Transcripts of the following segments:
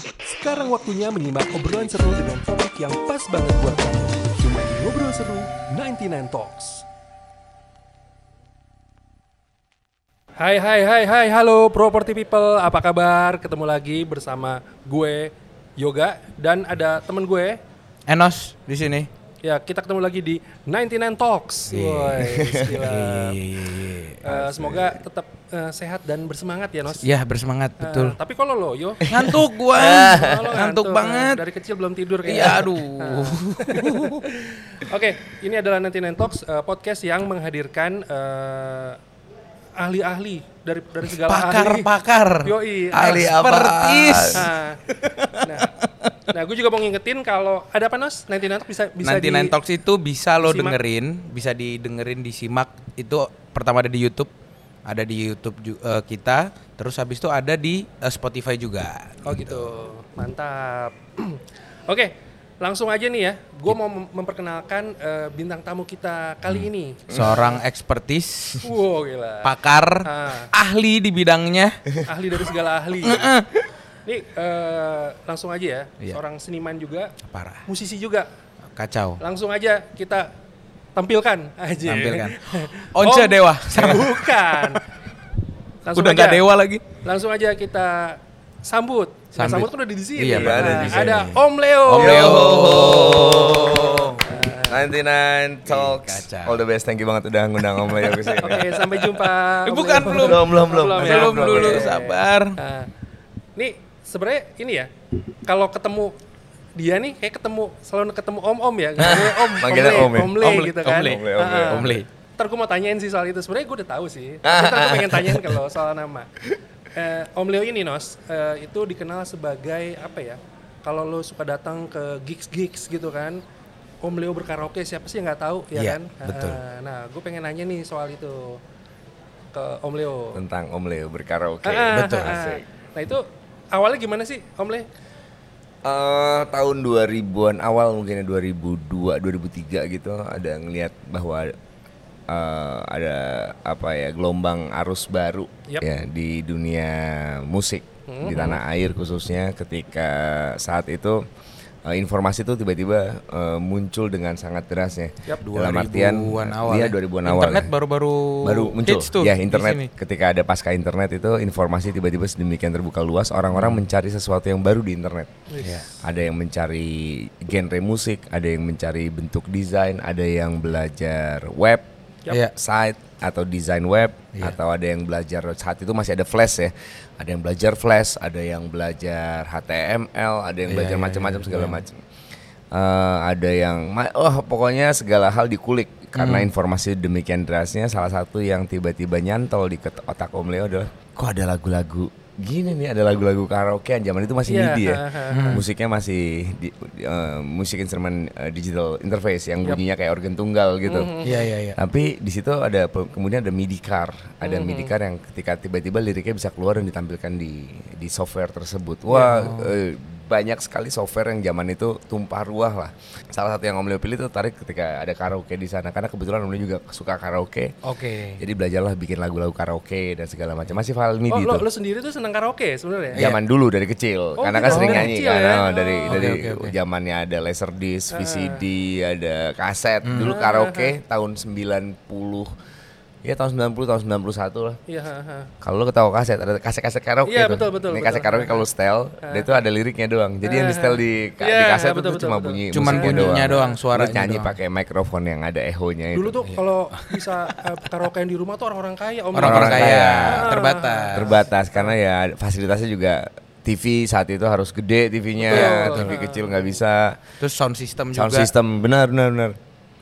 Sekarang waktunya menyimak obrolan seru dengan topik yang pas banget buat kamu. Cuma di Ngobrol Seru 99 Talks. Hai hai hai hai halo property people apa kabar ketemu lagi bersama gue Yoga dan ada temen gue Enos di sini. ya kita ketemu lagi di 99 Talks Woi, gila. Eh, semoga tetap eh, sehat dan bersemangat ya Nos Ya bersemangat Eh, betul. tapi kalau lo yo Ngantuk gua. lo ngantuk banget. dari kecil belum tidur kayaknya Iya aduh. Oke, ini adalah 99 Talks eh, podcast yang menghadirkan eh, ahli-ahli dari dari segala ahli. Pakar-pakar. Yoi, Ahli Expertise. Nah, nah, nah gue juga mau ngingetin kalau ada apa Nos? 99 Talks bisa bisa 99 di Talks itu bisa lo disimak. dengerin, bisa didengerin disimak. Itu pertama ada di YouTube, ada di YouTube eh, kita, terus habis itu ada di eh, Spotify juga. Oh gitu, mantap. Oke, langsung aja nih ya. Gue mau mem- memperkenalkan eh, bintang tamu kita kali Hmm. ini. Seorang expertise, Wow gila. pakar, Ah. ahli di bidangnya. ahli dari segala ahli. Ini eh, langsung aja ya, Iya. seorang seniman juga, Parah. musisi juga. Kacau. Langsung aja kita tampilkan aja. Tampilkan. Once Dewa. Bukan. Langsung Udah aja, nggak dewa lagi. Langsung aja kita sambut. Nah, Sambut. sambut kan udah di sini. Iya, Nah, ada di sini. ada Om Leo. Om Leo. Yo. 99 Talks. kacau. All the best. Thank you banget udah ngundang Om Leo ke sini. Oke, sampai jumpa. Eh, Om bukan, Leo. belum. Belum, belum, belum. ya? Belum dulu, Oke. sabar. Nah, nih sebenarnya ini ya, kalau ketemu dia nih kayak ketemu selalu ketemu om-om ya, om, Manggilnya om ya? om Le Om Le, gitu kan. Om Le, Om Le, Om Le. Om Le. Ntar gue mau tanyain sih soal itu. Sebenarnya gue udah tahu sih. Tapi ntar gue pengen tanyain kalau soal nama. Eh, om Leo ini Nos, eh, itu dikenal sebagai apa ya? Kalau lo suka datang ke gigs-gigs gitu kan, Om Leo berkaraoke siapa sih yang nggak tahu ya Iya, kan? betul. Ah, Nah, gue pengen nanya nih soal itu ke Om Leo. Tentang Om Leo berkaraoke. Ah, betul. ah, ah. Nah itu awalnya gimana sih Om Le? Eh, tahun 2000-an awal mungkin ya 2002 2003 gitu ada ngelihat bahwa eh, ada apa ya gelombang arus baru Yap. ya di dunia musik di tanah air khususnya ketika saat itu eh, informasi itu tiba-tiba eh, muncul dengan sangat derasnya Yap, dalam artian 2000-an awal iya ya. 2000-an awal Internet ya. baru-baru baru muncul tuh ya internet ketika ada pasca internet itu informasi tiba-tiba sedemikian terbuka luas orang-orang mencari sesuatu yang baru di internet Iya. ada yang mencari genre musik ada yang mencari bentuk desain ada yang belajar web Yap. Iya. site atau desain web Iya. atau ada yang belajar saat itu masih ada flash ya ada yang belajar flash ada yang belajar HTML ada yang Iya, belajar iya, macam-macam iya, segala iya. macam Eh, ada yang oh pokoknya segala hal dikulik karena Hmm. informasi demikian derasnya salah satu yang tiba-tiba nyantol di otak Om Leo adalah kok ada lagu-lagu gini nih ada lagu-lagu karaokean zaman itu masih Iya, MIDI ya ha. musiknya masih di- di- eh, musik instrumen eh, digital interface yang bunyinya kayak organ tunggal gitu Iya iya iya. tapi di situ ada kemudian ada MIDI car, ada Mm-hmm. MIDI car yang ketika tiba-tiba liriknya bisa keluar dan ditampilkan di di software tersebut. Wah, eh, banyak sekali software yang zaman itu tumpah ruah lah. Salah satu yang Om Leo pilih itu tertarik ketika ada karaoke di sana karena kebetulan Om Leo juga suka karaoke. Oke. Jadi belajarlah bikin lagu-lagu karaoke dan segala macam. Masih file Oh MIDI lo, tuh. lo sendiri tuh seneng karaoke sebenarnya? Zaman dulu dari kecil, Oh, karena gitu. kan sering Oh, nyanyi kecil kan, ya? Oh, dari Oh. dari oke, oke. zamannya ada laserdisc, Ah. VCD, ada kaset. Dulu Ah, karaoke tahun 90 ya tahun 90 tahun 91 lah. Iya. Kalau lu ketawa kaset ada kaset-kaset karaoke Iya, betul, betul, Ini kaset karaoke kalau setel, dia itu ada liriknya doang. Jadi yang di setel di, ka- Iya, di kaset betul, itu betul, cuma betul. bunyi Cuman bunyinya doang, Lu suaranya nyanyi pakai mikrofon yang ada ehonya itu. Dulu tuh kalau bisa eh, karaokean di rumah tuh orang-orang kaya Om. Orang-orang Orang kaya, terbatas. terbatas karena ya fasilitasnya juga TV saat itu harus gede TV-nya. TV kecil nggak bisa. Terus sound system Sound juga. system benar benar benar.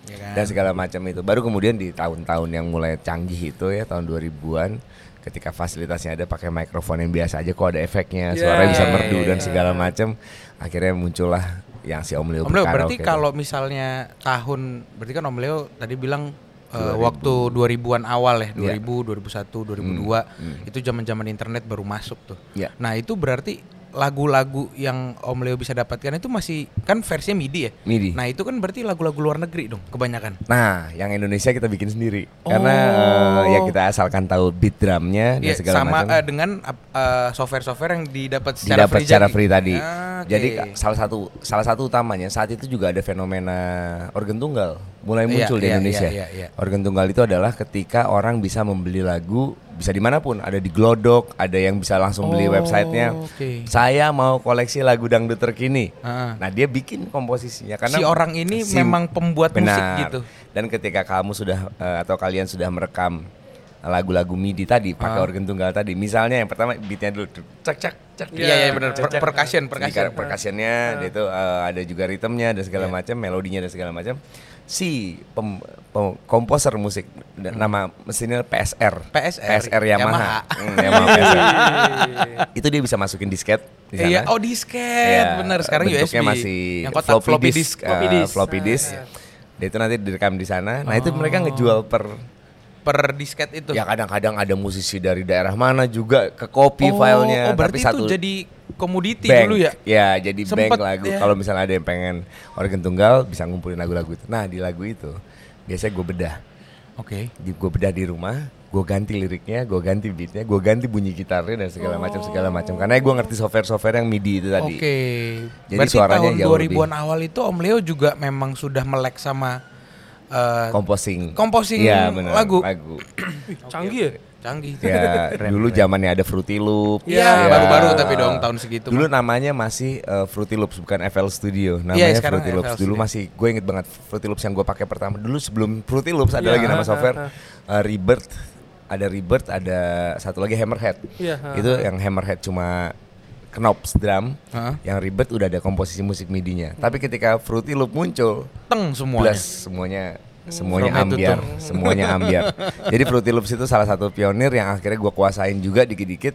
Ya kan? Dan segala macam itu. Baru kemudian di tahun-tahun yang mulai canggih itu ya tahun 2000-an ketika fasilitasnya ada pakai mikrofon yang biasa aja kok ada efeknya, suaranya bisa iya, merdu iya, dan iya. segala macam. Akhirnya muncullah yang si Om Leo Om Leo berarti itu. kalau misalnya tahun berarti kan Om Leo tadi bilang eh, waktu 2000-an awal ya, Iya. 2000, 2001, 2002 itu zaman-zaman internet baru masuk tuh. Iya. Nah, itu berarti lagu-lagu yang Om Leo bisa dapatkan itu masih kan versinya MIDI ya. MIDI. Nah itu kan berarti lagu-lagu luar negeri dong kebanyakan. Nah, yang Indonesia kita bikin sendiri Oh. karena eh, ya kita asalkan tahu beat drumnya dan Iya, segala sama macam. eh, dengan eh, software-software yang didapat secara didapat free secara free tadi. Ah, oke. Jadi ka- salah satu salah satu utamanya saat itu juga ada fenomena organ tunggal mulai Iya, muncul di iya, Indonesia. iya, iya, iya. Organ tunggal itu adalah ketika orang bisa membeli lagu bisa di mana pun, ada di Glodok, ada yang bisa langsung beli Oh, websitenya. oke. Saya mau koleksi lagu dangdut terkini. Ah. Nah dia bikin komposisinya karena si orang ini si- memang pembuat musik Benar. gitu. Dan ketika kamu sudah eh, atau kalian sudah merekam lagu-lagu MIDI tadi pakai Ah. organ tunggal tadi. Misalnya yang pertama beatnya dulu cek cek cek. Iya, iya, benar. Per- percussion, percussion. percussionnya itu eh, ada juga ritmenya dan segala Iya. macam, melodinya dan segala macam. Si pem- pem- komposer musik dan nama mesinnya PSR. PSR, PSR Yamaha. Yamaha. Hmm, Yamaha PSR. itu dia bisa masukin disket di sana. Iya, oh disket, Iya, bener. Sekarang bentuknya USB. masih yang kotak floppy, disk. eh, Floppy disk. floppy Ah, disk. iya. Dia itu nanti direkam di sana. Nah, itu Oh. mereka ngejual per per disket itu. ya kadang-kadang ada musisi dari daerah mana juga ke copy oh, filenya oh, berarti tapi satu itu jadi komoditi bank. dulu ya. Ya, jadi Sempet, bank lagu. ya. Kalau misalnya ada yang pengen organ tunggal bisa ngumpulin lagu-lagu itu. Nah, di lagu itu biasanya gue bedah. Oke. Di gue bedah di rumah, gue ganti liriknya, gue ganti beatnya, gue ganti bunyi gitarnya dan segala macam segala macam. Karena gue ngerti software-software yang MIDI itu tadi. Oke. Jadi Berarti suaranya tahun jauh 2000-an awal itu Om Leo juga memang sudah melek sama eh, Composing. Composing Iya, bener, lagu. Lagu. Canggih ya? canggih. Ya, dulu zamannya ada Fruity Loop. Iya, Ya. baru-baru tapi dong tahun segitu. Dulu mah. namanya masih eh, Fruity Loops bukan FL Studio. Namanya sekarang Fruity Loops. FL Dulu Studio. masih gue inget banget Fruity Loops yang gue pakai pertama. Dulu sebelum Fruity Loops ada Iya, lagi nama software eh, Rebirth. Ada Rebirth, ada satu lagi Hammerhead. Iya, ha, Itu yang Hammerhead cuma knobs drum. Heeh. Yang Rebirth udah ada komposisi musik MIDI-nya. Tapi ketika Fruity Loop muncul, Teng semuanya. Plus semuanya semuanya From ambiar, semuanya ambiar. Jadi Fruity Loops itu salah satu pionir yang akhirnya gua kuasain juga dikit-dikit.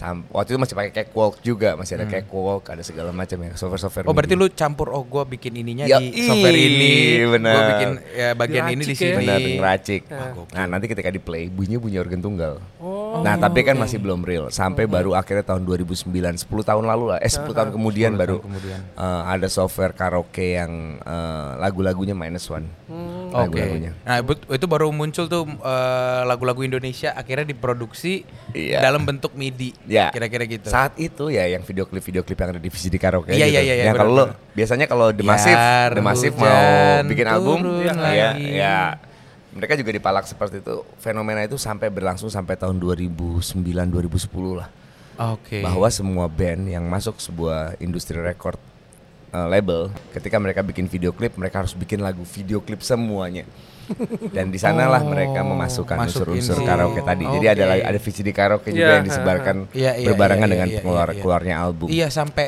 Sam- waktu itu masih pakai cakewalk juga, masih ada cakewalk, ada segala macam ya software-software. Hmm. Oh berarti lu campur oh gua bikin ininya Ya, di software ini, bener. gua bikin ya bagian ini di Diracik ya. sini. benar ngeracik. Ah, Nah nanti ketika di play bunyinya bunyi organ tunggal. Oh. nah tapi kan masih belum real. Sampai baru akhirnya tahun 2009, 10 tahun lalu lah. Eh 10 tahun kemudian 10 baru tahun kemudian. eh, ada software karaoke yang eh, lagu-lagunya minus one. Oke. Lagu-lagunya. Nah itu, itu baru muncul tuh eh, lagu-lagu Indonesia akhirnya diproduksi Iya. dalam bentuk MIDI. Ya. Kira-kira gitu. Saat itu ya yang video klip video klip yang ada di VCD karaoke Iya, gitu. iya, iya, iya, yang kalau lo biasanya kalau The Massive, Biar The Massive mau bikin album, ya, lagi. ya, mereka juga dipalak seperti itu. Fenomena itu sampai berlangsung sampai tahun 2009 2010 lah. Oke. Bahwa semua band yang masuk sebuah industri record uh, label, ketika mereka bikin video klip, mereka harus bikin lagu video klip semuanya. Dan di sanalah Oh, mereka memasukkan unsur-unsur karaoke tadi. Jadi ada ada VCD karaoke juga Iya, yang disebarkan Iya, iya, berbarengan iya, dengan keluar iya, keluarnya album. Iya sampai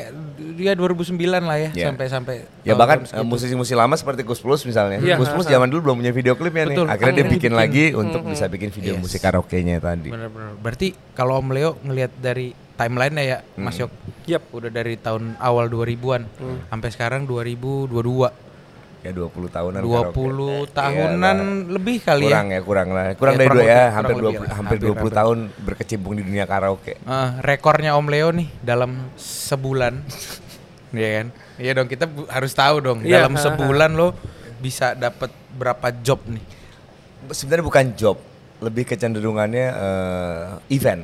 dia 2009 lah ya sampai sampai Ya bahkan eh, musisi-musisi lama seperti Gus Plus misalnya. Gus Plus zaman dulu belum punya video klipnya nih. Betul. Akhirnya dia bikin lagi untuk bisa bikin video Yes. musik karaoke-nya tadi. Bener-bener. Berarti kalau Om Leo ngelihat dari timeline-nya ya Hmm. Mas Yok. Yap. Udah dari tahun awal 2000-an Hmm. sampai sekarang 2022. Ya 20 tahunan 20 karaoke. tahunan Iyalah. lebih kali kurang ya. ya, kurang lah. Kurang Ya, dari kurang dua ya, hampir kurang 20 lebih lah. hampir Hampir, 20 hampir. tahun berkecimpung di dunia karaoke. Eh, rekornya Om Leo nih dalam sebulan. Iya kan? Iya dong kita harus tahu dong Iya, dalam sebulan lo bisa dapat berapa job nih. Sebenarnya bukan job, lebih kecenderungannya eh, event.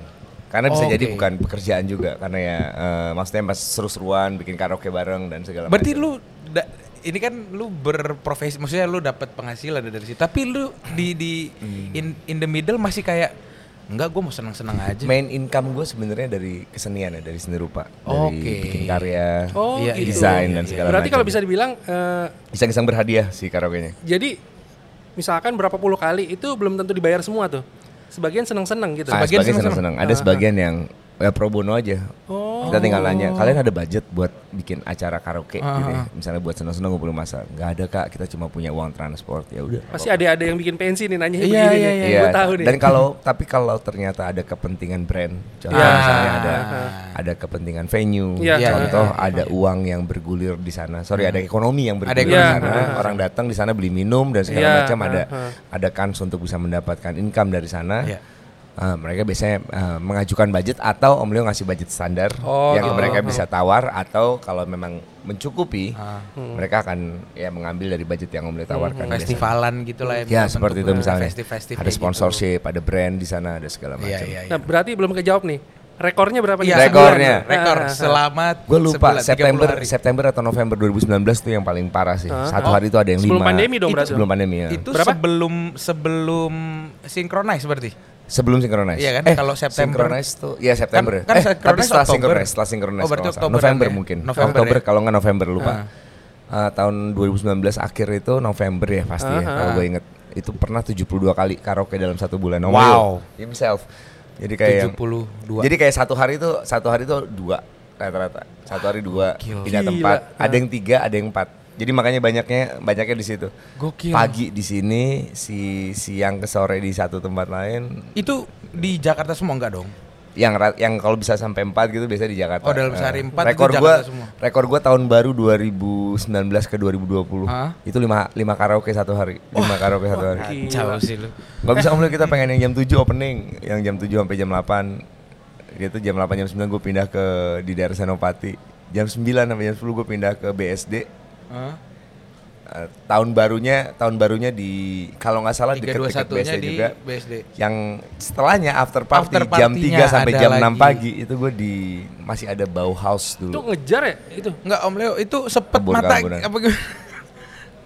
Karena bisa Oh, jadi bukan pekerjaan juga karena ya eh, maksudnya pas seru-seruan bikin karaoke bareng dan segala Berarti macam. lu da- ini kan lu berprofesi maksudnya lu dapat penghasilan dari situ. Tapi lu di di Hmm. in, in the middle masih kayak enggak gue mau senang-senang aja. main income gue sebenarnya dari kesenian ya, dari seni rupa, dari Oke. bikin karya, Oh, Iya, gitu. desain dan iya. segala Berarti kalau bisa dibilang eh, iseng-iseng berhadiah si karaoke-nya. jadi misalkan berapa puluh kali itu belum tentu dibayar semua tuh. Sebagian seneng-seneng gitu. Ah, Sebagian sebagian seneng-seneng. seneng-seneng. Ada sebagian yang ya pro bono aja. Oh. Kita tinggal nanya, kalian ada budget buat bikin acara karaoke Ah, gitu ya? ah. Misalnya buat seneng-seneng ngumpulin masa. Nggak ada kak, kita cuma punya uang transport. Ya udah. Pasti ada-ada yang bikin pensi nih nanya Iya, begini iya, nih. iya. Iya, Gue tahu nih. dan kalau tapi kalau ternyata ada kepentingan brand, contoh Ya. misalnya ada Ah. ada kepentingan venue, Iya, iya, contoh iya, ada uang yang bergulir di sana. Sorry, ada ekonomi yang Ada bergulir di sana. Iya. Orang datang di sana beli minum dan segala Iya, macam ada ada kans untuk bisa mendapatkan income dari sana. Iya. Uh, mereka biasanya uh, mengajukan budget atau Om Leo ngasih budget standar Oh, yang gitu. mereka bisa tawar atau kalau memang mencukupi Ah. mereka akan ya mengambil dari budget yang Om Leo tawarkan. biasanya. Festivalan gitu lah Ya seperti itu misalnya. Festif-festif ada kayak gitu. sponsorship, ada brand di sana, ada segala Iya, macam. iya, iya. Nah, berarti belum kejawab nih. Rekornya berapa nih? Iya, Rekornya. Sebulan. Rekor Ah, ah, ah. selama Gue lupa sebulan, 30 September hari. September atau November 2019 tuh yang paling parah sih. Satu Oh, hari itu ada yang sebelum lima. pandemi dong Itu berarti. Sebelum pandemi ya. Itu Berapa? sebelum sebelum synchronize berarti. Sebelum synchronize. Iya kan? Eh, Kalau September- synchronize tuh ya September. Kan- kan eh, tapi setelah Oktober. synchronize, setelah synchronize. Oh, berarti. Oktober November ya? mungkin. November Oktober ya? kalau nggak November lupa. Ah. Eh, tahun 2019 akhir itu November ya pasti ya Ah, kalau ah. gue inget. Itu pernah 72 kali karaoke dalam satu bulan. Om Wow. Himself. Jadi kayak yang- 72. Jadi kayak satu hari itu satu hari itu dua rata-rata. Satu hari dua pindah Gila. tempat. Ada yang tiga, ada yang empat. Jadi makanya banyaknya banyaknya di situ. Gokil. Pagi di sini, si siang ke sore di satu tempat lain. Itu di Jakarta semua enggak dong? Yang yang kalau bisa sampai empat gitu biasanya di Jakarta. Oh, dalam sehari Eh, empat itu rekor Jakarta gua semua? rekor gua tahun baru 2019 ke 2020. Hah? Itu lima, lima karaoke satu hari. Lima karaoke satu hari. Jauh sih lu. Gak bisa mulai kita pengen yang jam 7 opening, yang jam 7 sampai jam 8. Gitu jam 8 jam 9 gue pindah ke di daerah Senopati. Jam 9 sampai jam 10 gue pindah ke BSD. Eh, tahun barunya tahun barunya di kalau nggak salah dekat-dekat 321-nya BSD di juga. BSD. Yang setelahnya after party, After jam partinya 3 sampai jam 6 lagi. pagi itu gue di masih ada Bauhaus Itu dulu. ngejar ya itu. Enggak Om Leo itu sepet Kebun mata apa?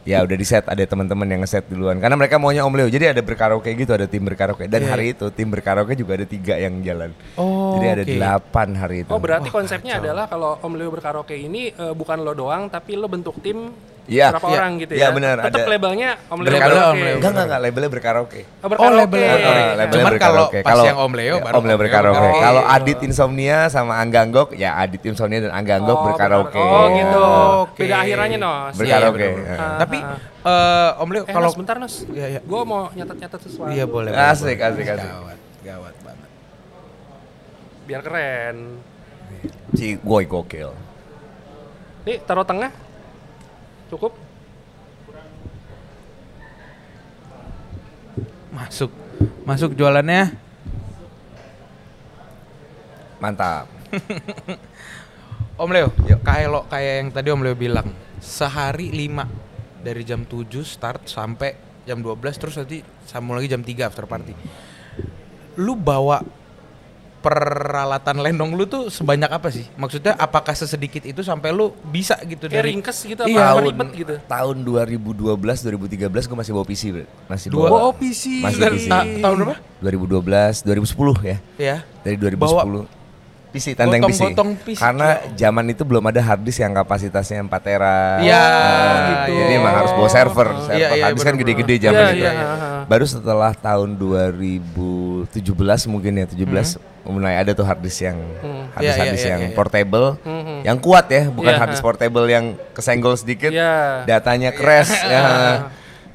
Ya udah di set ada teman-teman yang ngeset duluan karena mereka maunya Om Leo. Jadi ada berkaraoke gitu, ada tim berkaraoke dan Iya, hari itu tim berkaraoke juga ada tiga yang jalan. Oh, Jadi ada oke. delapan hari itu. Oh berarti konsepnya adalah kalau Om Leo berkaraoke ini eh, bukan lo doang tapi lo bentuk tim Iya. berapa Iya. orang gitu Iya, ya. benar, Tetap ada. labelnya Om Leo Labelnya berkaraoke. Om Leo. Enggak enggak enggak labelnya berkaraoke. Oh, berkaraoke. Oh, labelnya Ah, berkaraoke. labelnya Cuman kalau pas yang Om Leo baru Om Leo berkaraoke. berkaraoke. Kalau Adit Insomnia sama Angganggok ya Adit Insomnia dan Angganggok Oh, berkaraoke. Oh gitu. Oke. Beda akhirannya Nos. Berkaraoke. Iya, iya, bener-bener. Ah, Tapi ah. eh, Om Leo Eh kalau Nos bentar Nos. Iya, iya. Gue mau nyatet-nyatet sesuatu. Iya boleh. Asik, asik, asik. Gawat, gawat banget. Biar keren. Si Goy gokil. Nih taruh tengah. Cukup. Masuk. Masuk jualannya. Mantap. Om Leo, Yuk. kayak lo kayak yang tadi Om Leo bilang, sehari 5 dari jam 7 start sampai jam 12 terus nanti sambung lagi jam 3 after party. Lu bawa peralatan lenong lu tuh sebanyak apa sih? Maksudnya apakah sesedikit itu sampai lu bisa gitu Kayak dari ringkes gitu apa, Iya, apa tahun, ribet gitu. tahun 2012 2013 gue masih bawa PC, Bro. Masih Dua- bawa Oh, PC. Masih PC. ta- tahun berapa? 2012 2010 ya. Ya. Dari 2010. PC tanteng PC. PC. Karena zaman itu belum ada hard disk yang kapasitasnya 4 tera. Iya, Nah, gitu. Jadi emang harus bawa server. server Iya, iya, hard disk kan gede-gede zaman Iya, itu. iya, ha, ha. Baru setelah tahun 2017 mungkin ya 17 mulai ada tuh hard disk yang hard disk, Iya, hard iya, disk iya, yang iya. portable, Mhm. yang kuat ya, bukan Iya, hard disk ha. portable yang kesenggol sedikit, Iya. datanya crash. ya.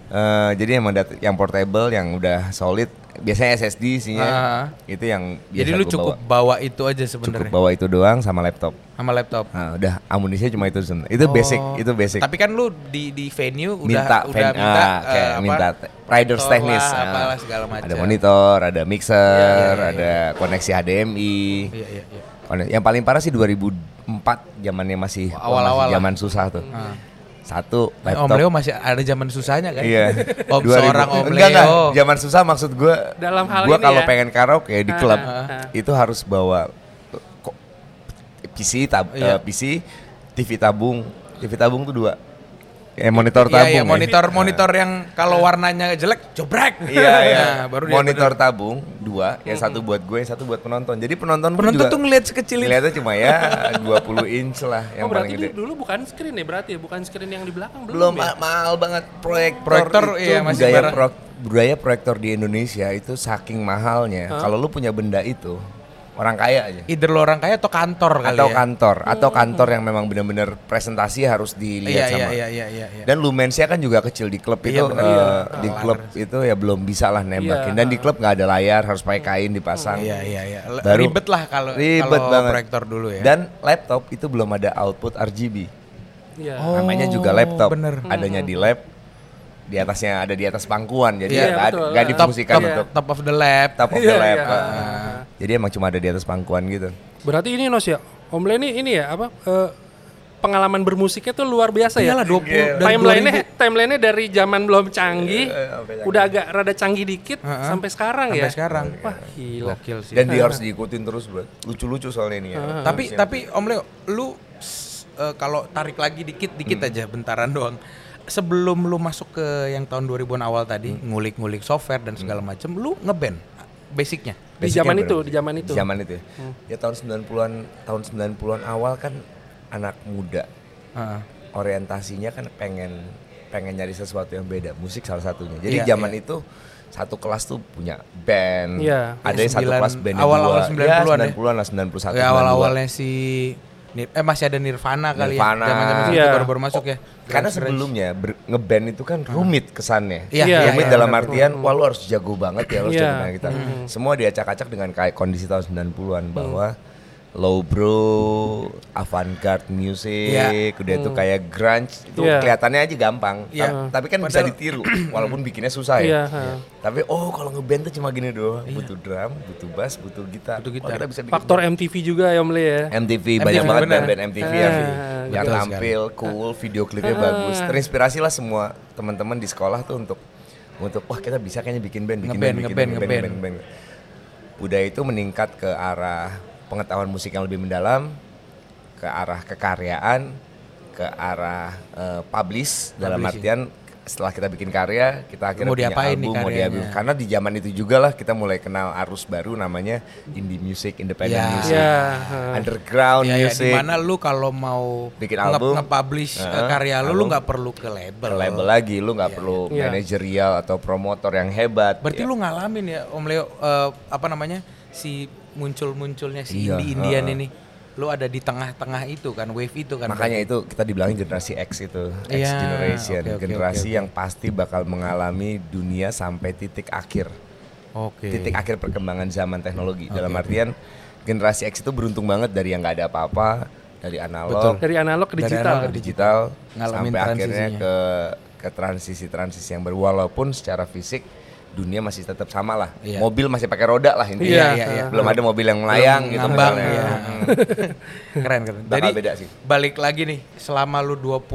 Eh, jadi emang dat- yang portable yang udah solid, biasanya SSD isinya. Ah. Itu yang Jadi biasa lu gua cukup bawa. bawa. itu aja cukup sebenarnya bawa itu doang sama laptop. sama laptop. Nah, udah amunisinya cuma itu sebenarnya. Itu basic, Oh. itu basic. Tapi kan lu di di venue udah minta udah minta ah, kayak apa, minta riders teknis lah, ah. apalah segala macam. ada monitor ada mixer Iya, iya, iya. ada koneksi HDMI Iya iya iya. Kone- yang paling parah sih 2004 zamannya masih awal-awal zaman susah tuh Ah. Satu Eh, Om laptop Leo masih ada zaman susahnya kan? iya Om 2000 seorang Om enggak enggak Leo. zaman susah maksud gue Dalam hal ini kalau ya. pengen karaoke di Ah, klub ah, ah. itu harus bawa eh, PC tab Iya. eh, PC TV tabung TV tabung tuh dua eh monitor Iya, tabung iya, ya. monitor monitor yang kalau warnanya jelek jobrek. Iya iya. Nah, baru dia Monitor tabung dua, yang satu buat gue, yang satu buat penonton. Jadi penonton pun Penonton juga tuh ngeliat sekecil itu. Ngeliatnya cuma ya 20 inch lah yang oh berarti paling gede. dulu, dulu bukan screen ya berarti ya, bukan screen yang di belakang Belum belum, ya? ma- mahal banget proyektor. Proyektor, itu iya, masih budaya pro- budaya proyektor di Indonesia itu saking mahalnya. Kalau lu punya benda itu, orang kaya aja. Either lo orang kaya atau kantor kali Atau ya. kantor, atau kantor yang memang benar-benar presentasi harus dilihat Iya sama. iya iya iya iya. iya. Dan lumensnya kan juga kecil di klub Iya, itu benar. eh, Iya. di klub itu ya belum bisa lah nembakin. Iya. Dan di klub nggak ada layar, harus pakai kain dipasang. Iya iya iya. L- Baru- Ribet lah kalau Ribet kalau banget. proyektor dulu ya. Dan laptop itu belum ada output RGB. Iya. Oh, Namanya juga laptop. bener. Adanya di lab. Di atasnya ada di atas pangkuan jadi Iya, ya nggak betul. Top- difungsikan top, untuk top of the lab. top of Iya, the lab. iya. Ah. Jadi emang cuma ada di atas pangkuan gitu. Berarti ini Nos ya, Om Le ini ini ya apa eh, pengalaman bermusiknya tuh luar biasa ya. Iyalah 20 dari Timelinenya timelinenya dari zaman belum canggih, Iya, sampai canggih. udah agak rada canggih dikit Heeh. sampai sekarang Sampai ya. sekarang. Wah gila. Gokil sih. Dan dia harus diikutin terus, bro. Lucu-lucu soalnya ini ya. tapi tapi Om Leo, lu eh, kalau tarik lagi dikit dikit Hmm. aja bentaran doang. Sebelum lu masuk ke yang tahun 2000-an awal tadi, Hmm. ngulik-ngulik software dan segala macem, lu ngeband basicnya. Di Basicnya zaman itu, di zaman itu. Di zaman itu ya. Ya tahun 90-an, tahun 90-an awal kan anak muda. Heeh. Orientasinya kan pengen pengen nyari sesuatu yang beda, musik salah satunya. Jadi Iya, zaman iya. itu satu kelas tuh punya band. Iya. Ada yang satu kelas band awal-awal 90-an ya? 90-an lah, 91 Ya awal-awalnya si eh masih ada Nirvana, kali Nirvana. ya. Zaman-zaman itu baru-baru masuk ya. Karena Grunge-grunge. sebelumnya ber- ngeband itu kan rumit kesannya. Iya, Iya, rumit iya, dalam benar. artian wah lu harus jago banget ya lu harus Iya. jago kita. Semua diacak-acak dengan kayak kondisi tahun 90-an bahwa low bro, avant-garde music, Iya. udah itu kayak grunge itu Iya. kelihatannya aja gampang. Iya. Ta- Tapi kan bisa Padahal- ditiru walaupun bikinnya susah Iya, ya. ha. Tapi oh kalau ngeband tuh cuma gini doang, butuh drum, butuh bass, butuh gitar. Butuh gitar. Oh, kita bisa bikin Faktor MTV juga ya Om Le ya. MTV, MTV, banyak banget bener. band-band MTV Ah, yang, betul yang sekali. tampil cool, video klipnya Ah. bagus. Terinspirasi lah semua teman-teman di sekolah tuh untuk untuk wah kita bisa kayaknya bikin band, bikin band, bikin band, ngeband. ngeband, ngeband. Budaya itu meningkat ke arah pengetahuan musik yang lebih mendalam, ke arah kekaryaan, ke arah eh, publish dalam Publishing. artian setelah kita bikin karya, kita akhirnya Mau punya diapain nih album, mau diambil. Karena di zaman itu juga lah kita mulai kenal arus baru namanya indie music, independent Ya. music, Ya, ha. underground Ya, ya, music. di mana lu kalau mau Bikin nge- album, nge-publish uh, karya lu, lu album. nggak perlu ke label. Ke label lagi lu nggak perlu Iya. manajerial atau promotor yang hebat. Berarti Ya. lu ngalamin ya Om Leo eh, apa namanya si muncul-munculnya si Iya, indie-indian heeh. ini. Lu ada di tengah-tengah itu kan, wave itu kan. makanya itu kita dibilangin generasi X itu, X Iya, generation, oke, oke, generasi oke, oke. yang pasti bakal mengalami dunia sampai titik akhir, Oke. titik akhir perkembangan zaman teknologi. Dalam artian generasi X itu beruntung banget dari yang nggak ada apa-apa, dari analog Dari analog ke Dari digital. analog ke digital Ngalamin sampai akhirnya transisinya. ke ke transisi-transisi yang baru walaupun secara fisik dunia masih tetap sama lah. Iya. Mobil masih pakai roda lah intinya. Iya, iya, iya. Belum ada mobil yang melayang Belum gitu ngambang, misalnya. iya. Hmm. keren keren. Bakal Jadi beda sih. balik lagi nih, selama lu 20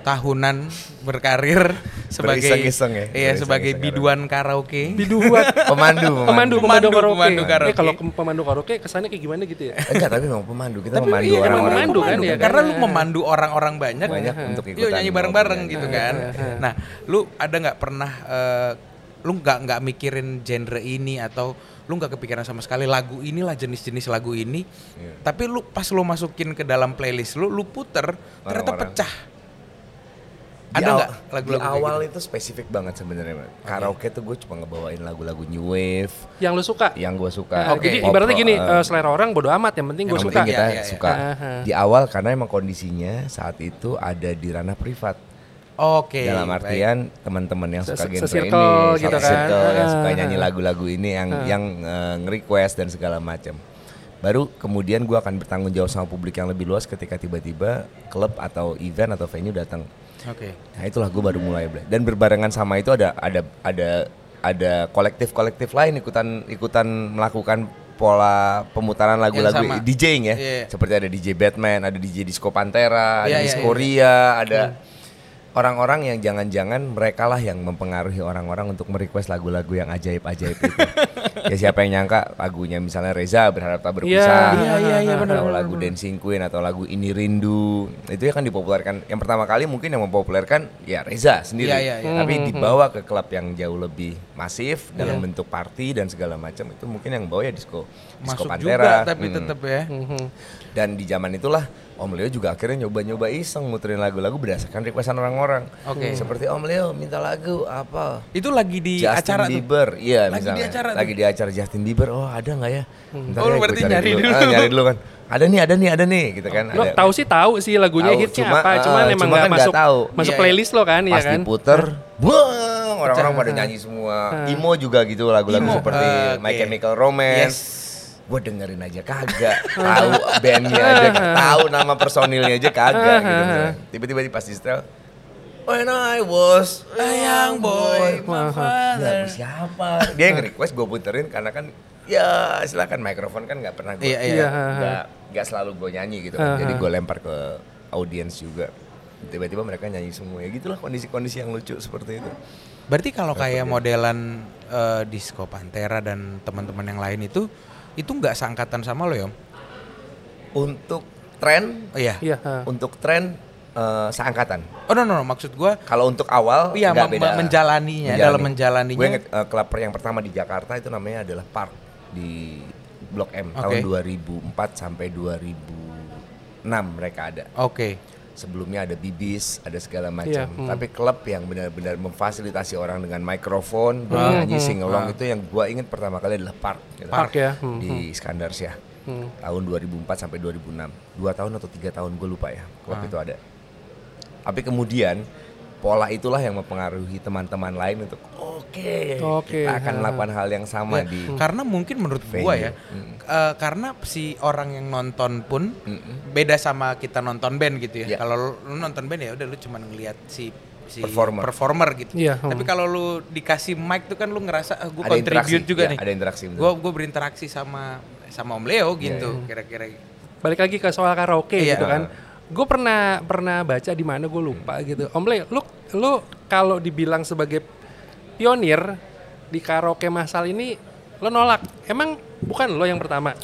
tahunan berkarir sebagai Beriseng-iseng ya, Iya, sebagai biduan karaoke. Biduan. Pemandu, pemandu, pemandu, Pemandu, karaoke. pemandu karaoke. Eh, kalau pemandu karaoke kesannya kayak gimana gitu ya? Enggak, tapi memang pemandu. Kita Tapi memandu iya, orang-orang. pemandu kan ya? Karena lu memandu orang-orang banyak, Banyak untuk Yuk ikutan nyanyi bareng-bareng gitu kan. Nah, lu ada nggak pernah eh, lu nggak nggak mikirin genre ini atau lu nggak kepikiran sama sekali lagu inilah jenis-jenis lagu ini. Iya. Tapi lu pas lu masukin ke dalam playlist lu, lu puter ternyata Orang-orang. pecah. Di Ada nggak lagu-lagu Di awal gitu? itu spesifik banget sebenarnya. Mas. Karaoke tuh gue cuma ngebawain lagu-lagu new wave Yang lu suka? yang gue suka. Nah, Oke. Jadi Pop, ibaratnya gini, eh, eh, selera orang bodo amat, yang penting gue suka. penting kita Iya, iya, iya. suka. Aha. Di awal karena emang kondisinya saat itu ada di ranah privat. Oke. Dalam baik. artian teman-teman yang suka genre ini, gitu satu kan. circle yang Ah, suka nyanyi lagu-lagu ini yang yang eh, nge-request dan segala macam. Baru kemudian gua akan bertanggung jawab sama publik yang lebih luas ketika tiba-tiba klub atau event atau venue datang. Oke. Nah itulah gue baru mulai. Dan berbarengan sama itu ada ada ada ada kolektif-kolektif lain ikutan ikutan melakukan pola pemutaran lagu-lagu. DJing ya. Iya. Seperti ada DJ Batman, ada DJ Disco Pantera, ada Iya, iya, Disco iya. Ria, ada orang-orang yang jangan-jangan mereka lah yang mempengaruhi orang-orang untuk merequest lagu-lagu yang ajaib-ajaib itu. ya siapa yang nyangka lagunya misalnya Reza berharap tak berpisah. Iya, iya, iya, benar, Atau benar, lagu Dancing Queen atau lagu Ini Rindu. Itu ya kan dipopulerkan. Yang pertama kali mungkin yang mempopulerkan ya Reza sendiri. Iya, iya, iya. Tapi dibawa ke klub yang jauh lebih masif dalam bentuk party dan segala macam itu mungkin yang bawa ya disco disco Masuk Pantera. juga tapi Hmm. tetap ya. Dan di zaman itulah Om Leo juga akhirnya nyoba-nyoba iseng muterin lagu-lagu berdasarkan requestan orang-orang. Oke. Seperti Om Leo minta lagu apa? Itu lagi di Justin acara tuh. Bieber, iya Lagi di misalnya. acara lagi di acara Justin Bieber. Oh ada nggak ya? Bentar Oh, ya, berarti cari nyari dulu. Ah, nyari dulu kan. Ada nih, ada nih, ada nih, gitu kan. Lo ada. tahu sih tahu sih lagunya Tahu, hitsnya cuma, apa, cuman emang cuma kan masuk tahu. masuk Iya, playlist lo kan, ya Pas kan? diputer, buang orang-orang pada nyanyi semua. Emo juga gitu lagu-lagu seperti eh, My oke. Chemical Romance. Yes. Gue dengerin aja kagak, tahu bandnya aja, tahu nama personilnya aja kagak gitu. Tiba-tiba di pas di setel, When I was a young boy, my father. siapa? Dia yang request gue puterin karena kan ya silakan mikrofon kan nggak pernah gue Iya, iya. Iya. nggak nggak selalu gue nyanyi gitu kan. Jadi gue lempar ke audiens juga. Tiba-tiba mereka nyanyi semua ya gitulah kondisi-kondisi yang lucu seperti itu. Berarti kalau kayak modelan eh, Disco Pantera dan teman-teman yang lain itu itu nggak seangkatan sama lo ya? Om? Untuk tren, Oh iya. Iya. untuk tren eh, seangkatan. Oh no, no no maksud gua Kalau untuk awal Iya, mem- beda. menjalaninya, dalam menjalaninya. Gue inget eh, klub yang pertama di Jakarta itu namanya adalah Park di Blok M tahun Oke. 2004 sampai 2006 mereka ada. Oke. Sebelumnya ada bibis, ada segala Iya, macam. hmm. Tapi klub yang benar-benar memfasilitasi orang dengan mikrofon, bernyanyi, sing along itu yang gua inget pertama kali adalah Park. gitu. Park ya. Hmm, Di Iskandar Syah. Hmm. Tahun 2004 sampai 2006. Dua tahun atau tiga tahun gue lupa ya. Klub itu ada. Tapi kemudian pola itulah yang mempengaruhi teman-teman lain untuk oke Oke, kita akan melakukan hal yang sama Ya, di Karena mungkin menurut gua ya, eh, karena si orang yang nonton pun beda sama kita nonton band gitu ya. Ya. Kalau lu, nonton band ya udah lu cuma ngelihat si si Performer. performer gitu. Iya, hmm. Tapi kalau lu dikasih mic tuh kan lu ngerasa ah, contribute interaksi, juga ya, nih. ada interaksi, betul. Gua gua berinteraksi sama sama Om Leo Iya, gitu kira-kira. Balik lagi ke soal karaoke Iya. gitu kan. Gue pernah pernah baca di mana gue lupa gitu. Om Le, lu lu kalau dibilang sebagai pionir di karaoke masal ini lo nolak. Emang bukan lo yang pertama?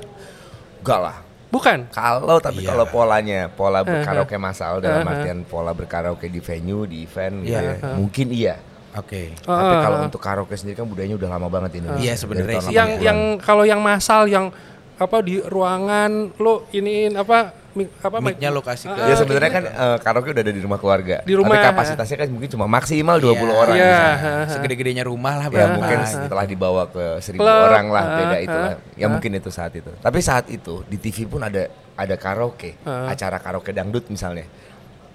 enggak lah Bukan. kalau tapi Iya. kalau polanya pola berkaraoke massal dalam artian pola berkaraoke di venue di event gitu Iya. ya, mungkin iya Oke. tapi Ah, kalau ah, untuk karaoke sendiri kan budayanya udah lama banget ini Iya, sebenarnya sih. yang yang kalau yang masal yang apa di ruangan lo iniin apa apa mic- Mic-nya lo kasih ke- Ah, Ya sebenarnya kan eh, karaoke udah ada di rumah keluarga. Di rumah. Tapi kapasitasnya kan mungkin cuma maksimal 20 orang. Iya. misalnya. Segede-gedenya rumah lah Ya berapa. mungkin setelah dibawa ke seribu Klub, orang lah ah, beda ah, itulah. Ya mungkin itu saat itu. Tapi saat itu di TV pun ada ada karaoke, acara karaoke dangdut misalnya.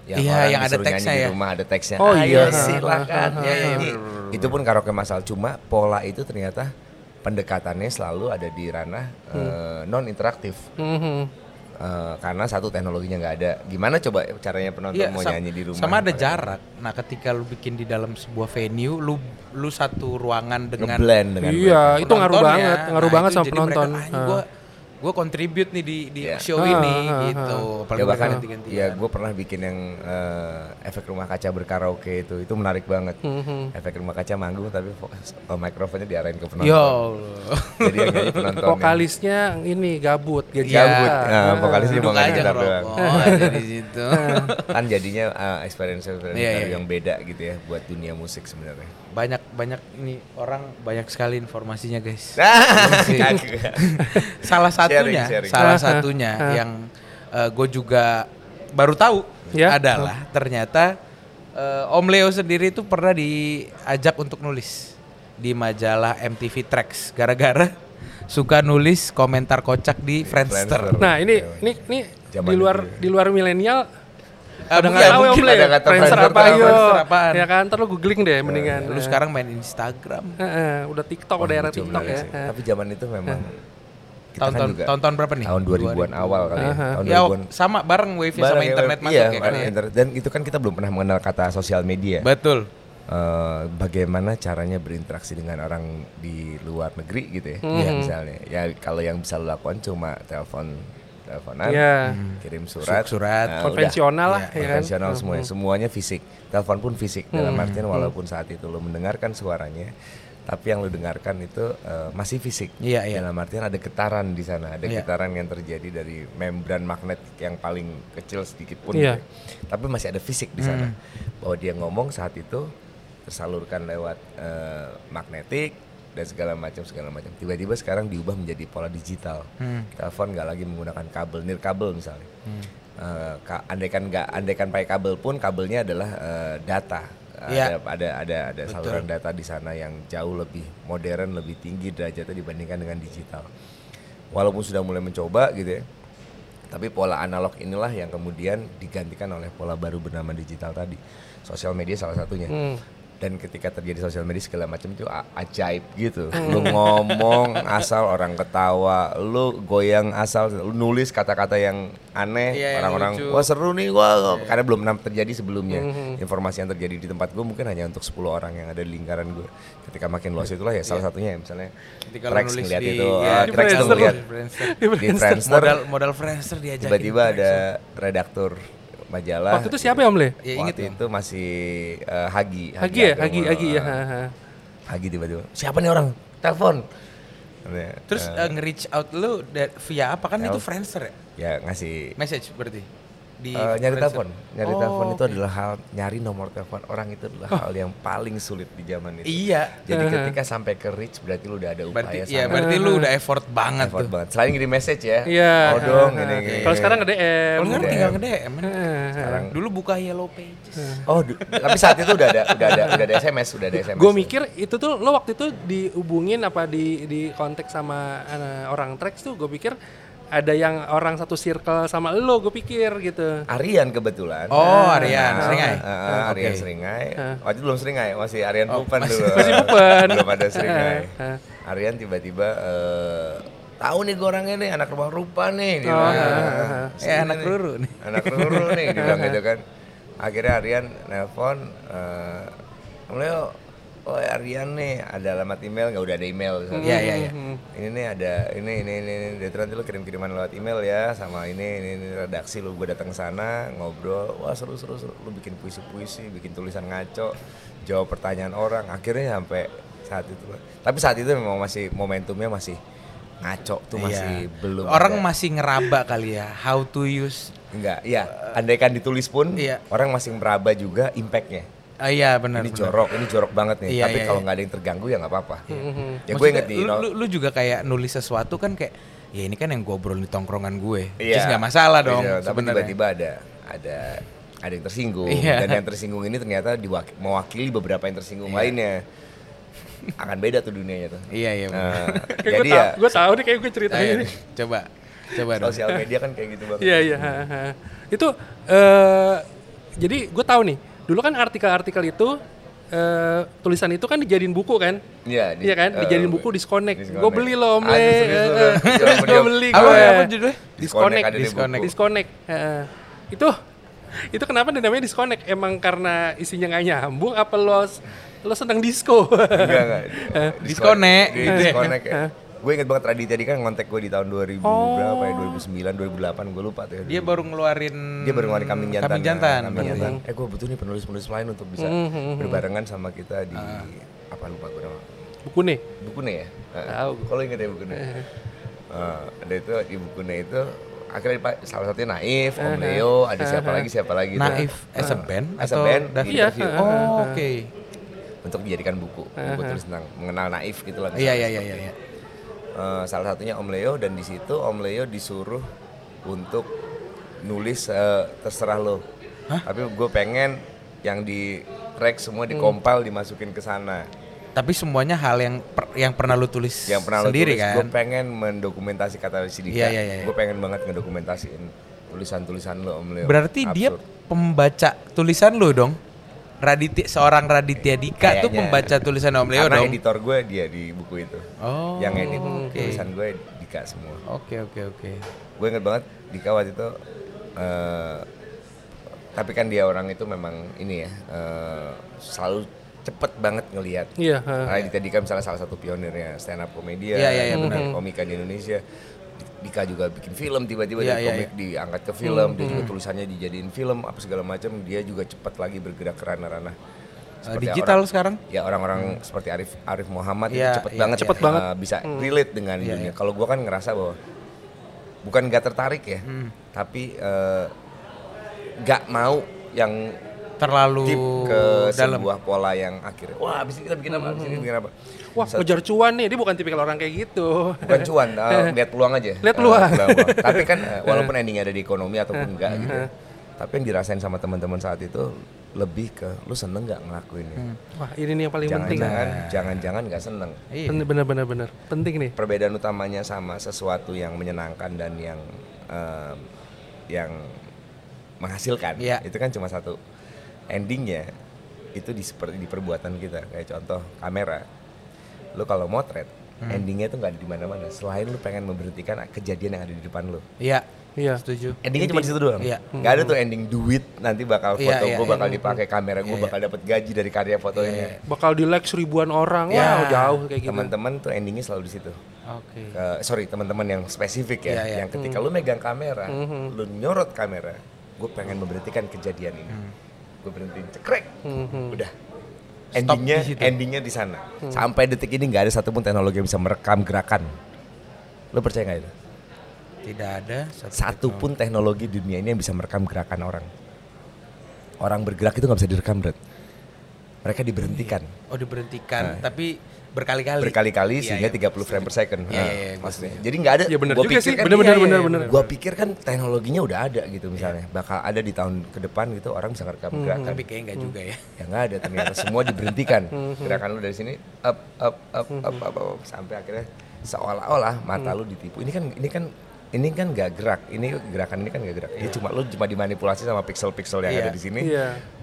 Iya, orang yang ada teksnya di ya. rumah ada teksnya. Oh, Ayo iya. silakan. Iya, iya. Itu pun karaoke masal cuma pola itu ternyata pendekatannya selalu ada di ranah non interaktif. Mhm. Eh, karena satu teknologinya nggak ada. Gimana coba caranya penonton Iya, mau nyanyi di rumah? Sama ada jarak. Nah, ketika lu bikin di dalam sebuah venue, lu lu satu ruangan dengan Ngeblend dengan Iya, itu ngaruh banget, ngaruh Nah, banget sama penonton. Mereka, "Ah, gua gua contribute nih di di Iya. show Ah, ini ah, gitu. Ya Apalagi bahkan ya gue pernah bikin yang eh, efek rumah kaca berkaraoke itu itu menarik banget. Mhm. Efek rumah kaca manggung tapi eh, mikrofonnya diarahin ke penonton. Ya Allah. Jadi yang penonton. Vokalisnya ini gabut gitu. Gabut. Iya. Nah, vokalisnya Duduk cuma main aja gitar doang. aja di situ. kan jadinya eh, experience experience baru iya. yang beda gitu ya buat dunia musik sebenarnya. Banyak banyak ini orang banyak sekali informasinya, guys. Kagak. salah satunya, Sharing, sharing. salah Ah, ah, satunya ah. yang gue juga baru tahu Ya. adalah ternyata eh, Om Leo sendiri itu pernah diajak untuk nulis di majalah MTV Tracks gara-gara suka nulis komentar kocak di Friendster. Friendster. Nah ini ini ini Zaman di luar ya. di luar milenial ada mungkin- nggak tahu ya ada kata Friendster apa yo? Ya kan, ntar lu googling deh mendingan. Lu sekarang main Instagram. Heeh, udah TikTok, udah era TikTok ya. Heeh. Tapi zaman itu memang kita kan Tahun-tahun juga tahun-tahun berapa nih? tahun 2000-an awal kali ya. Tahun Ya 2000-an. sama bareng wifi sama ya, internet masuk iya, ya kan ya. internet. Dan itu kan kita belum pernah mengenal kata sosial media. Betul. Eh, bagaimana caranya berinteraksi dengan orang di luar negeri gitu ya, Hmm. Ya, misalnya. Ya kalau yang bisa lo lakukan cuma telepon, teleponan, Iya. kirim surat, Surat. Nah, Konvensional udah. lah, ya kan? konvensional semuanya, semuanya fisik. Telepon pun fisik. Dalam Hmm. artian walaupun saat itu lo mendengarkan suaranya, tapi yang lo dengarkan itu eh, masih fisik. Iya, iya. Dalam artian ada getaran di sana, ada Iya. getaran yang terjadi dari membran magnet yang paling kecil sedikit pun. Iya. gitu ya. Tapi masih ada fisik di sana. Bahwa dia ngomong saat itu tersalurkan lewat eh, magnetik dan segala macam segala macam. Tiba-tiba sekarang diubah menjadi pola digital. Hmm. Telepon nggak lagi menggunakan kabel, nirkabel misalnya. Eh, ka- andaikan nggak, andaikan pakai kabel pun kabelnya adalah eh, data. Iya. Ada ada ada ada Betul. saluran data di sana yang jauh lebih modern, lebih tinggi derajatnya dibandingkan dengan digital. Walaupun sudah mulai mencoba gitu ya. Tapi pola analog inilah yang kemudian digantikan oleh pola baru bernama digital tadi. Sosial media salah satunya. Hmm. Dan ketika terjadi sosial media segala macam itu ajaib gitu. Lu ngomong asal orang ketawa. Lu goyang asal lu nulis kata-kata yang aneh Iya, yang orang-orang wah seru nih wah. Karena belum pernah terjadi sebelumnya. Informasi yang terjadi di tempat gue mungkin hanya untuk 10 orang yang ada di lingkaran gue ketika makin luas itulah ya salah satunya ya misalnya Ketika Trax ngeliat di- itu iya, ah, di Trax ngeliat Di Friendster. di Friendster. Modal modal Friendster diajakin tiba-tiba ada redaktur majalah Waktu itu siapa ya Om Le? Ya inget waktu itu masih eh, Hagi Hagi ya, Agama. Hagi, Hagi ya. ha, ha. Hagi tiba-tiba siapa nih orang telepon Terus eh, eh, nge-reach out lu via apa kan itu Tel- Friendster ya? ya ngasih Message berarti. Di eh, nyari telepon nyari Oh, telepon itu oke. adalah hal nyari nomor telepon orang itu adalah hal yang paling sulit di zaman itu Iya. jadi ketika sampai ke reach berarti lu udah ada upaya Berarti sana. ya berarti lu udah effort banget effort tuh. banget selain ngirim message ya Iya. oh dong ha, ini ha. gini Kalau sekarang nge-DM. Kalau Udah. tinggal nge-DM. sekarang Dulu buka Yellow Pages. oh du- tapi saat itu udah ada udah ada udah ada SMS udah ada SMS Gue mikir itu tuh lo waktu itu dihubungin apa di di kontak sama eh, orang Trax tuh gue pikir ada yang orang satu circle sama lo gue pikir gitu. Aryan kebetulan Oh, Aryan, Nah, Seringai. eh, eh, Aryan Oke. Seringai. Waktu itu belum Seringai, masih Aryan Pupen dulu. Oh, masih Pupen. belum ada Seringai. Eh, Aryan tiba-tiba eh, tahu nih gue orangnya nih anak rumah rupa nih dia Oh, "Ah, eh, sini anak Ruru nih." Anak Ruru nih dia bilang gitu kan. Akhirnya Aryan nelpon eh Leo, oh Aryan nih ada alamat email nggak udah ada email. Iya, iya, iya. Ini nih ada ini ini ini, ini. Tuh nanti lu kirim kiriman lewat email ya sama ini ini, ini redaksi lu gue datang ke sana ngobrol wah seru seru seru lu bikin puisi puisi bikin tulisan ngaco jawab pertanyaan orang akhirnya sampai saat itu tapi saat itu memang masih momentumnya masih ngaco tuh masih Iya. belum Orang ada. masih ngeraba kali ya how to use. enggak ya andaikan ditulis pun Iya. orang masih meraba juga impactnya Ah, iya benar. ini benar. jorok ini jorok banget nih Iya, tapi iya, kalau iya. nggak ada yang terganggu ya nggak apa-apa ya gue inget nih lu, lu, lu juga kayak nulis sesuatu kan kayak ya ini kan yang gue obrolin di tongkrongan gue. Iya. Terus nggak masalah dong Iya, tapi tiba-tiba ada ada ada yang tersinggung Iya. dan yang tersinggung ini ternyata diwak- mewakili beberapa yang tersinggung lainnya. Akan beda tuh dunianya tuh. Iya iya. Nah, jadi gue ya tau, gue tau nih kayak gue ceritain Ayo, ini. coba coba dong. sosial media kan kayak gitu banget. Iya iya. Itu eh jadi gue tahu nih. Dulu kan artikel-artikel itu eh tulisan itu kan dijadiin buku kan? Iya, di- Iya kan? eh, Dijadiin buku disconnect. disconnect. Gue beli loh, Om Ah, Le. gue beli Apa, gue. apa judulnya? Disconnect, ada di buku. disconnect. Disconnect. Heeh. Itu itu kenapa namanya disconnect? Emang karena isinya nggak nyambung apa lo lo seneng disco? Enggak enggak. Disconnect. Di disconnect ya. Gue inget banget Raditya tadi kan ngontek gue di tahun 2000 berapa ya 2009 2008 gue lupa tuh ya. Dia baru ngeluarin dia baru ngeluarin kambing jantan. Kambing jantan. Kambing Iya. jantan. Eh gue butuh nih penulis-penulis lain untuk bisa berbarengan sama kita di apa lupa gue nama. Buku nih. Buku nih ya. Eh, Tahu gue. Kalau inget ya buku nih. Eh, ada itu di buku nih itu akhirnya Pak salah satunya Naif, Om Leo, ada siapa lagi siapa lagi tuh. Naif as a band As a band, David? Iya, interview. Oh, oke. untuk dijadikan buku. Buku tulis tentang mengenal Naif gitu lah. Iya iya iya seperti iya. Eh, salah satunya Om Leo dan di situ Om Leo disuruh untuk nulis eh, terserah lo. Tapi gue pengen yang di track semua Hmm. dikompil dimasukin ke sana. Tapi semuanya hal yang per- yang pernah lu tulis Yang pernah lo sendiri tulis, kan? gue pengen mendokumentasi kata si Dika. Iya, iya, iya. Gue pengen banget ngedokumentasiin tulisan-tulisan lo Om Leo. Berarti dia Absurd. pembaca tulisan lu dong. Raditya seorang Raditya Dika tuh Kayaknya. pembaca tulisan Om Leo Karena dong. editor gue dia di buku itu. Oh. yang edit oke. tulisan gue Dika semua. Oke oke oke. gue inget banget Dika waktu itu eh, tapi kan dia orang itu memang ini ya eh, selalu cepet banget ngelihat Iya. ha. Raditya Dika misalnya salah satu pionirnya stand up komedia Iya, iya, iya, benar komika di Indonesia Dika juga bikin film tiba-tiba Iya, dari iya, komik diangkat ke film dia juga tulisannya dijadiin film apa segala macam dia juga cepat lagi bergerak ke ranah-ranah seperti digital orang- sekarang? ya orang-orang seperti Arif Arif Muhammad Iya, itu cepet iya, banget iya, Cepet eh, banget. bisa relate dengan dunia. kalau gua kan ngerasa bahwa bukan gak tertarik ya tapi eh, gak mau yang Terlalu deep ke dalam. sebuah pola yang akhirnya wah abis ini kita bikin apa abis ini bikin apa Wah, ngejar cuan nih. Dia bukan tipikal orang kayak gitu. bukan cuan eh, lihat peluang aja Lihat peluang. peluang. tapi kan eh, walaupun endingnya ada di ekonomi ataupun enggak gitu tapi yang dirasain sama teman-teman saat itu lebih ke lu seneng nggak ngelakuinnya Wah, ini nih yang paling penting. jangan-jangan jangan-jangan nggak seneng Iya. Bener bener bener. Penting nih. perbedaan utamanya sama sesuatu yang menyenangkan dan yang em, yang menghasilkan Iya. itu kan cuma satu endingnya itu di seperti di perbuatan kita kayak contoh kamera lu kalau motret Hmm. endingnya tuh nggak ada di mana-mana selain lu pengen memberhentikan kejadian yang ada di depan lu Iya. Iya. Setuju. endingnya cuma di situ doang Iya. nggak ada tuh ending duit nanti bakal Iya, foto iya, gue iya. bakal dipakai kamera gue Iya, bakal dapat gaji dari karya fotonya Bakal di like seribuan orang. Ya. Wow, jauh kayak gitu. teman-teman tuh endingnya selalu di situ Oke. Ke- sorry teman-teman yang spesifik ya Iya, iya. yang ketika lu megang kamera lu nyorot kamera gue pengen memberhentikan kejadian ini gue berhentiin cekrek. Udah. Endingnya di situ. endingnya di sana. Sampai detik ini nggak ada satupun teknologi yang bisa merekam gerakan. Lu percaya nggak itu? Tidak ada satupun teknologi. di dunia ini yang bisa merekam gerakan orang. Orang bergerak itu nggak bisa direkam Bret. mereka diberhentikan. Oh diberhentikan, tapi berkali-kali. berkali-kali Iya, sehingga iya. 30 frame per second. Iya, Nah, iya, maksudnya. Jadi nggak ada. Iya, bener gua juga pikir sih. kan- Bener, iya, bener, iya, bener, iya, bener. Gua pikir kan teknologinya udah ada gitu misalnya. Bakal ada di tahun ke depan gitu orang bisa ngerekam gerakan. Tapi kayaknya enggak juga ya. Ya nggak ada ternyata semua diberhentikan. Gerakan lu dari sini up up up up up, up, up, sampai akhirnya seolah-olah mata lu ditipu. Ini kan ini kan ini kan nggak gerak. Ini gerakan ini kan nggak gerak. Ini cuma lu cuma dimanipulasi sama pixel-pixel yang ada di sini.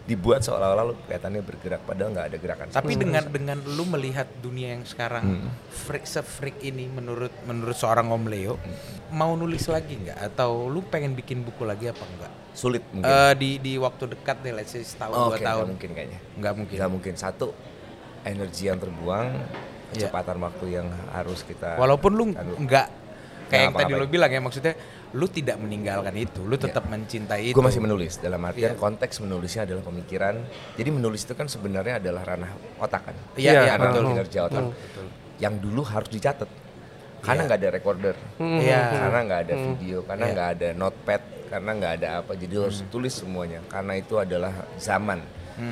Iya. Dibuat seolah-olah lu kelihatannya bergerak padahal nggak ada gerakan. Tapi dengan dengan lu melihat dunia yang sekarang Hmm. freak se-freak ini menurut menurut seorang Om Leo, mau nulis lagi nggak atau lu pengen bikin buku lagi apa enggak? sulit mungkin. Eh di di waktu dekat nih, let's say setahun Oh, dua tahun. nggak mungkin kayaknya. Nggak mungkin. Nggak mungkin. Satu, energi yang terbuang, kecepatan waktu yang harus kita. Iya. Walaupun lu Aduh. nggak kayak yang tadi lu bilang ya maksudnya lu tidak meninggalkan itu, lu tetap mencintai itu. Gue masih menulis. Dalam artian Iya. konteks menulisnya adalah pemikiran. Jadi menulis itu kan sebenarnya adalah ranah otak kan. Iya, Iya, iya, Ranah betul. kinerja otak. Yang dulu harus dicatat. Karena nggak ada recorder. Iya. Karena nggak ada video. Karena Iya. nggak ada notepad. Karena nggak ada apa. Jadi lu harus tulis semuanya. Karena itu adalah zaman.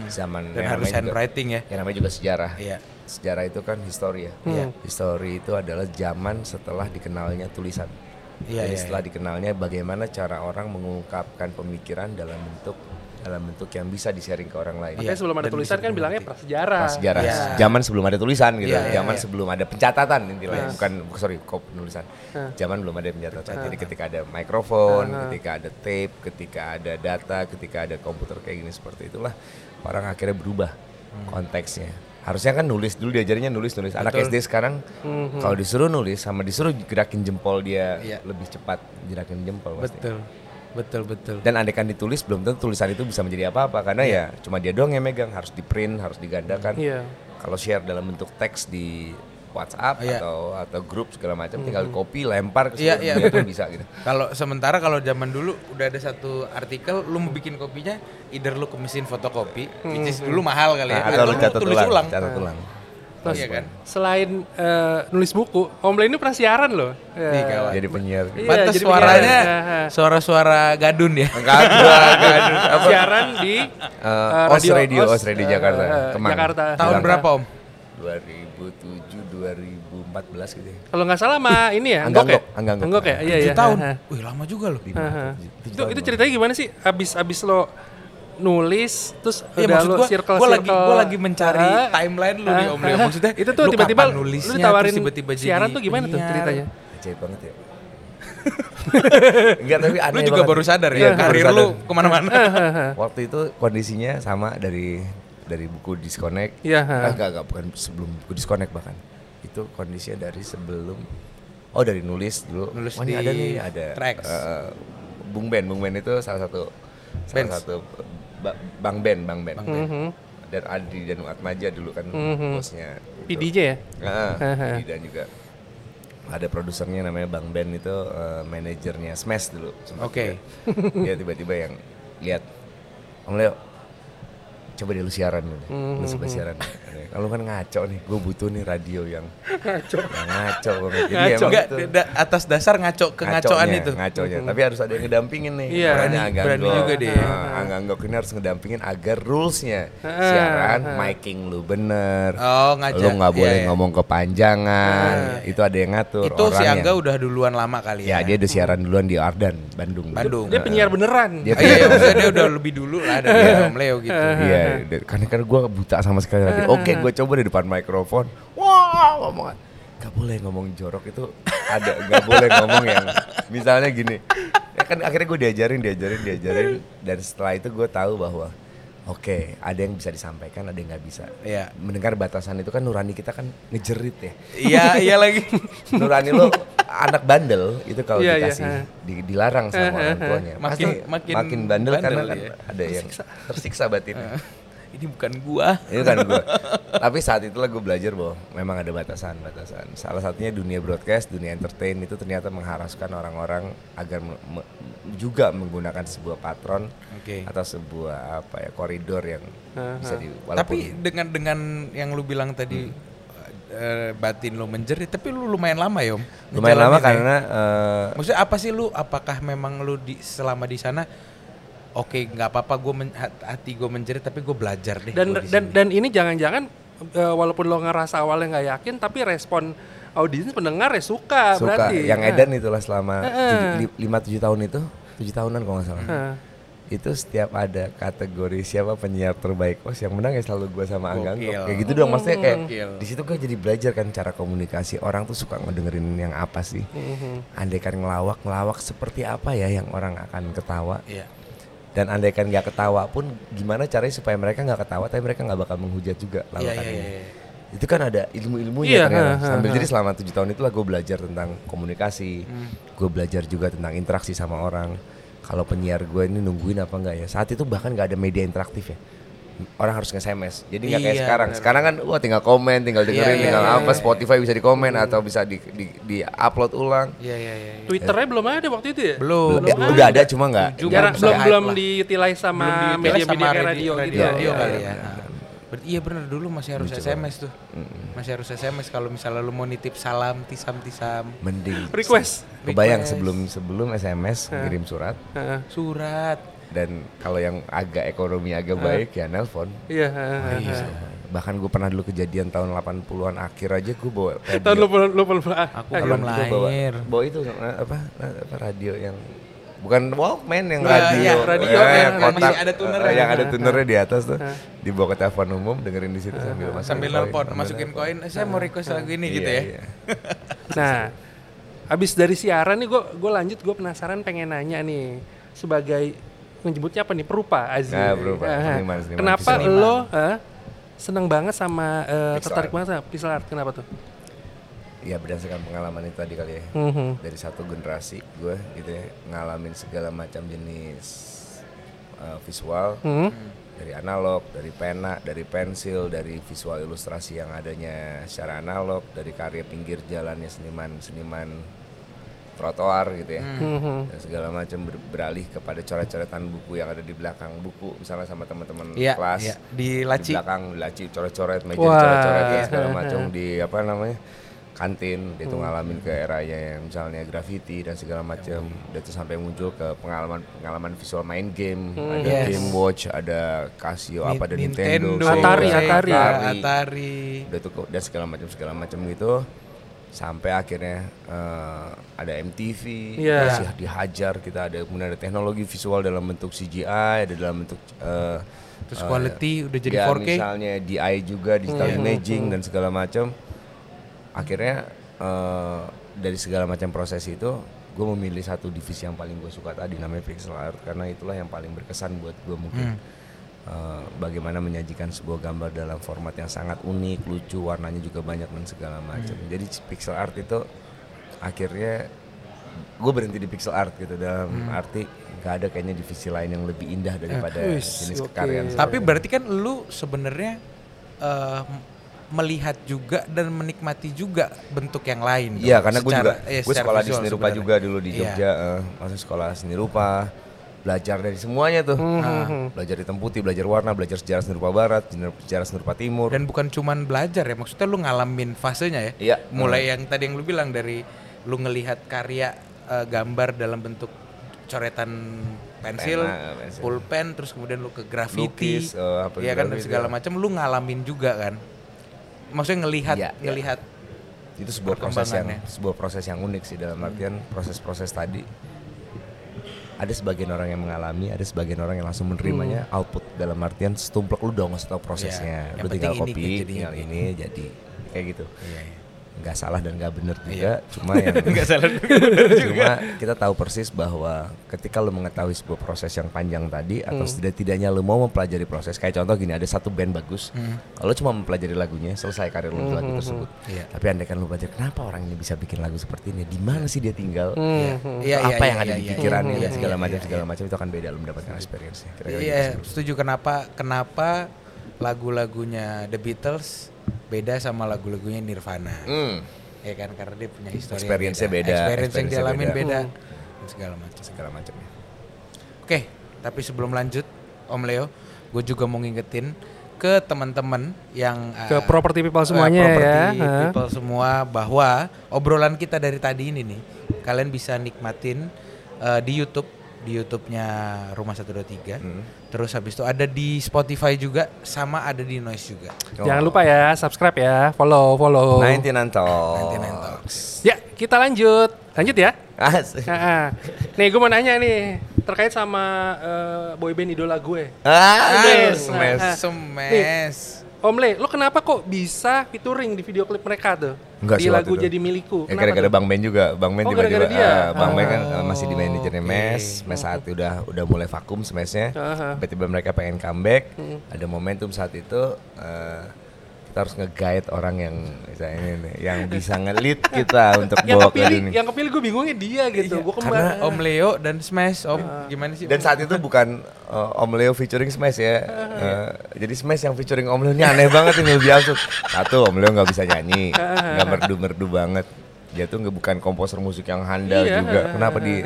Zaman Dan yang harus namanya juga- handwriting ya. yang namanya juga sejarah. Iya. Sejarah itu kan histori ya. Iya. Histori itu adalah zaman setelah dikenalnya tulisan. Iya, Jadi iya, setelah dikenalnya bagaimana cara orang mengungkapkan pemikiran dalam bentuk dalam bentuk yang bisa di-sharing ke orang lain. Makanya sebelum ada dan tulisan kan bilangnya prasejarah. Pas sejarah, Iya. zaman sebelum ada tulisan gitu, Iya, iya, zaman iya. sebelum ada pencatatan intinya, bukan sorry kop penulisan, Iya. zaman belum ada pencatatan. Jadi ketika ada mikrofon, ketika ada tape, ketika ada data, ketika ada komputer kayak gini seperti itulah orang akhirnya berubah Hmm. konteksnya. Harusnya kan nulis dulu diajarinnya nulis nulis. Anak SD sekarang kalau disuruh nulis sama disuruh gerakin jempol dia Iya. lebih cepat gerakin jempol pasti. Betul. Betul, betul. Dan andekan ditulis belum tentu tulisan itu bisa menjadi apa-apa karena ya cuma dia doang yang megang harus di print harus digandakan. Iya. Kalau share dalam bentuk teks di WhatsApp Iya. atau atau grup segala macam tinggal copy lempar ke Iya, iya. dunia tuh bisa gitu. Kalau sementara kalau zaman dulu udah ada satu artikel lu mau bikin kopinya either lu ke mesin fotokopi which is dulu mahal kali ya Nah, atau lu catat tulis ulang, ulang. catat ulang. Iya kan? Selain eh, nulis buku, Om Le ini pernah siaran loh. Ya. Nih, kawan. Jadi penyiar. Iya, Pantes jadi suaranya penyiar. suara-suara gadun ya. Enggak ada. apa? siaran di Eh, eh, Os Radio, Os Radio eh, Jakarta, Kemang. Jakarta. Tahun Jakarta. berapa om? 2007 2014 gitu ya. Kalau nggak salah mah ini ya, Anggok ya? Anggok, Angga Anggok. Ya? Iya, iya. Tujuh tahun. Wih lama juga loh. Lima, Ha, ha. tujuh- tujuh Itu, itu ceritanya gimana sih? Abis abis lo nulis terus Iya udah lo gua, circle gua lagi circle. gua lagi mencari Ah, timeline lu nih ah, Om Leo. Maksudnya itu tuh lu tiba-tiba kapan lu nulisnya, ditawarin tiba-tiba siaran tuh gimana tuh ceritanya? Ajaib banget ya. Enggak tapi aneh Lu juga banget. baru sadar Iya, ya baru karir sadar. lu ke mana-mana. Waktu itu kondisinya sama dari dari buku disconnect. Iya, Ah, ha. enggak, enggak, bukan sebelum buku disconnect bahkan. Itu kondisinya dari sebelum Oh, dari nulis dulu. Nulis oh, di ada nih, ada Tracks. eh, Bung Ben, Bung Ben itu salah satu salah Benz. satu ba- Bang Ben, Bang Ben. Mhm. Dan Adi dan Atmaja dulu kan Mhm. bosnya. itu. PDJ ya? Ah, Haha. dan juga ada produsernya namanya Bang Ben itu eh, manajernya Smash dulu. Oke. juga. Dia tiba-tiba yang lihat Om Leo coba deh lu siaran dulu deh. Hmm, Lu suka siaran. Kalau kan ngaco nih, gue butuh nih radio yang ngaco, yang ngaco banget. Jadi Ngaco emang enggak itu da- atas dasar ngaco kengacoan itu. ngaconya. Tapi harus ada yang ngedampingin nih. Iya. Makanya Berani- Angga berani Anggok. juga dia. Nah, Angga Anggok ini harus ngedampingin agar rulesnya siaran, miking lu bener. Oh, ngajak. Lu nggak boleh Iya, iya. ngomong kepanjangan. Itu ada yang ngatur. Itu si orangnya. Angga udah duluan lama kali Ya ya. dia udah siaran duluan di Ardan, Bandung. Bandung. Dia penyiar beneran. Dia Ah, iya, iya, dia udah lebih dulu lah dari Om Leo gitu. Iya, karena kan gue buta sama sekali lagi. Oke, gue coba di depan mikrofon. Wah, ngomong Gak boleh ngomong jorok itu ada, gak boleh ngomong yang misalnya gini. Ya kan akhirnya gue diajarin, diajarin, diajarin, dan setelah itu gue tahu bahwa Oke, ada yang bisa disampaikan, ada yang nggak bisa. Iya. Mendengar batasan itu kan nurani kita kan ngejerit ya. Iya, iya lagi. Nurani lo anak bandel itu kalau iya, dikasih ha. di- dilarang sama orang tuanya. Makin- makin makin bandel, karena bandel, kan iya. ada yang tersiksa batinnya. Ini bukan gua. Itu kan gue. Tapi saat itulah gue belajar bahwa memang ada batasan-batasan. Salah satunya dunia broadcast, dunia entertain itu ternyata mengharuskan orang-orang agar me- me- juga menggunakan sebuah patron Oke. atau sebuah apa ya koridor yang bisa di walaupun Tapi dengan dengan yang lu bilang tadi eh, batin lu menjerit, tapi lu lumayan lama ya, Om. lumayan lama ya? karena eh, Maksudnya apa sih lu? Apakah memang lu di selama di sana Oke, nggak apa-apa gue hati gue menjerit tapi gue belajar deh. Dan dan dan ini jangan-jangan eh, walaupun lo ngerasa awalnya nggak yakin tapi respon audiens pendengar ya suka, suka berarti. yang Nah. edan itulah selama. 5 7 tahun itu, 7 tahunan kalau nggak salah. Heeh. itu setiap ada kategori siapa penyiar terbaik oh yang menang ya selalu gue sama Angga kayak gitu dong maksudnya kayak di situ gue jadi belajar kan cara komunikasi orang tuh suka ngedengerin yang apa sih Mhm. andaikan ngelawak ngelawak seperti apa ya yang orang akan ketawa Iya. Dan andaikan nggak ketawa pun gimana caranya supaya mereka nggak ketawa tapi mereka nggak bakal menghujat juga Iya, lawakan iya, ini iya. itu kan ada ilmu-ilmunya Iya, ternyata. ha, ha, sambil ha. jadi selama tujuh tahun itulah gue belajar tentang komunikasi Hmm. gue belajar juga tentang interaksi sama orang kalau penyiar gue ini nungguin apa enggak ya saat itu bahkan nggak ada media interaktif ya orang harus nge-SMS jadi nggak kayak Iya, sekarang benar. sekarang kan wah tinggal komen tinggal dengerin iya, tinggal iya, apa iya. Spotify bisa dikomen atau bisa di, di, di upload ulang Iya, iya, iya. iya. Twitternya belum ada waktu itu ya? Belum. Ya, udah ada cuma nggak Jarang, Belum belum belum diutilize sama Belum media-media sama kayak radio, radio, gitu. radio Iya, kali iya, ya. Berarti iya bener dulu masih harus SMS tuh. Masih harus SMS kalau misalnya lu mau nitip salam, tisam-tisam. mending Request. kebayang Request. sebelum sebelum SMS ngirim surat Heeh. Surat. Dan kalau yang agak ekonomi agak baik ya nelpon Iya. heeh, heeh. bahkan gue pernah dulu kejadian tahun 80-an akhir aja gue bawa radio Tahun lu belum lu belum ah, Aku belum Gua bawa, lahir. bawa itu eh, apa apa radio yang bukan Walkman yang Iya, radio iya, radio Eh, yang kotak, masih ada tunernya. eh, yang ada tunernya di atas tuh dibawa ke telepon umum dengerin di situ sambil masukin Sambil koin, nelpon, masukin koin. "Eh, Saya mau request lagu ini Iya, gitu ya. iya. Nah, abis dari siaran nih gue gue lanjut gue penasaran pengen nanya nih sebagai menyebutnya apa nih perupa Aziz. Nah, perupa, Ah, seniman, seniman, Kenapa visual. lo ah, seneng banget sama Pixel tertarik art. banget sama pixel art? Kenapa tuh? ya berdasarkan pengalaman itu tadi kali ya Mhm. dari satu generasi gue gitu ya ngalamin segala macam jenis uh, visual Mhm. dari analog, dari pena, dari pensil, dari visual ilustrasi yang adanya secara analog, dari karya pinggir jalannya seniman-seniman trotoar gitu ya. Mhm. Dan segala macam ber- beralih kepada coret-coretan buku yang ada di belakang buku misalnya sama teman-teman Iya, kelas. iya. Di Di laci. belakang di laci coret-coret, meja Wah. dicoret-coret dan segala macam di apa namanya? kantin, dia tuh ngalamin ke eranya yang misalnya graffiti dan segala macam. Dia tuh sampai muncul ke pengalaman pengalaman visual main game, ada Yes. Game Watch, ada Casio, apa ada Nintendo, Nintendo, Sega, Atari, Atari. Sega, Atari. Atari. Udah tuh kok- dan segala macam segala macam gitu. Sampai akhirnya eh, ada MTV, Iya. masih dihajar kita ada kemudian ada teknologi visual dalam bentuk CGI, ada dalam bentuk eh, Terus eh, quality udah jadi ya, 4K. misalnya DI juga digital imaging dan segala macam. Akhirnya eh, dari segala macam proses itu gue memilih satu divisi yang paling gue suka tadi namanya pixel art karena itulah yang paling berkesan buat gue mungkin Eh, bagaimana menyajikan sebuah gambar dalam format yang sangat unik lucu warnanya juga banyak dan segala macam jadi pixel art itu akhirnya gue berhenti di pixel art gitu dalam arti nggak ada kayaknya divisi lain yang lebih indah daripada Wis, jenis oke. kekaryan Tapi berarti kan lu sebenarnya eh, melihat juga dan menikmati juga bentuk yang lain. Iya karena gue juga eh, gue sekolah di seni rupa juga dulu di Iya. Jogja, eh, masuk sekolah seni rupa, belajar dari semuanya tuh, Hmm. Nah, belajar hitam putih, belajar warna, belajar sejarah seni rupa barat, sejarah seni rupa timur. Dan bukan cuman belajar ya, maksudnya lu ngalamin fasenya ya. Iya. Mulai yang tadi yang lu bilang dari lu ngelihat karya eh, gambar dalam bentuk coretan pensil, Pena, pensil. pulpen, terus kemudian lu ke graffiti, Lukis, eh, apa ya kan dan segala ya. macam, lu ngalamin juga kan. Maksudnya ngelihat, iya. ngelihat itu sebuah proses yang sebuah proses yang unik sih dalam artian proses-proses tadi. Ada sebagian orang yang mengalami, ada sebagian orang yang langsung menerimanya output dalam artian setumplek lu dong ngasih tau prosesnya. Yang lu tinggal ini kayak jadi tinggal ini. ini jadi kayak gitu. Iya, iya. Nggak salah dan nggak bener juga cuma yang Nggak salah. cuma kita tahu persis bahwa ketika lo mengetahui sebuah proses yang panjang tadi atau setidak-tidaknya lo mau mempelajari proses kayak contoh gini ada satu band bagus kalau lo cuma mempelajari lagunya selesai karir lo di lagu tersebut. Iya. tapi andai kan lo belajar kenapa orang ini bisa bikin lagu seperti ini? Di mana sih dia tinggal? Iya, iya, apa iya, yang ada iya, di iya, pikirannya iya, dan segala iya, macam iya, segala macam itu akan beda lo mendapatkan experience gitu Iya, sih. setuju. Kenapa kenapa lagu-lagunya The Beatles beda sama lagu-lagunya Nirvana. Hmm, Ya kan karena dia punya histori yang Experience-nya beda, Experience yang experience-nya dialamin beda. beda. Hmm. Dan segala macam. segala macamnya Oke, tapi sebelum lanjut Om Leo, gue juga mau ngingetin ke teman-teman yang Ke uh, property people eh, semuanya ya. property people semua bahwa obrolan kita dari tadi ini nih kalian bisa nikmatin uh, di YouTube di YouTube-nya Rumah 123. Hmm. Terus habis itu ada di Spotify juga sama ada di Noise juga. Jangan lupa ya, subscribe ya, follow, follow. 99 Talks 99 Talks. Ya, kita lanjut. Lanjut ya. Asik. Nah, nih gue mau nanya nih terkait sama eh, boyband idola gue. Ah, Mes. mes. Nah, Semes. Om Le, lo kenapa kok bisa featuring di video klip mereka tuh? Enggak di sih lagu itu. Jadi Milikku. Ya gara-gara? Bang Ben juga, Bang Ben Oh, tiba-tiba dia? ah, Bang Ben kan Oh, eh, masih di manajernya oke. Mes, Mes saat itu udah udah mulai vakum Aha. tiba-tiba mereka pengen comeback, Hmm. ada momentum saat itu eh, kita harus nge-guide orang yang misalnya ini nih, yang bisa nge-lead kita untuk yang bawa ke kepilih, dunia. yang kepilih gue bingungnya dia gitu. gue kembar. Karena Om Leo dan Smash, Om gimana sih? Dan saat itu bukan eh, Om Leo featuring Smash ya. Eh, jadi Smash yang featuring Om Leo ini aneh banget ini lebih absurd. Satu Om Leo nggak bisa nyanyi, nggak merdu-merdu banget. Dia tuh nggak bukan komposer musik yang handal Iya. juga. Kenapa di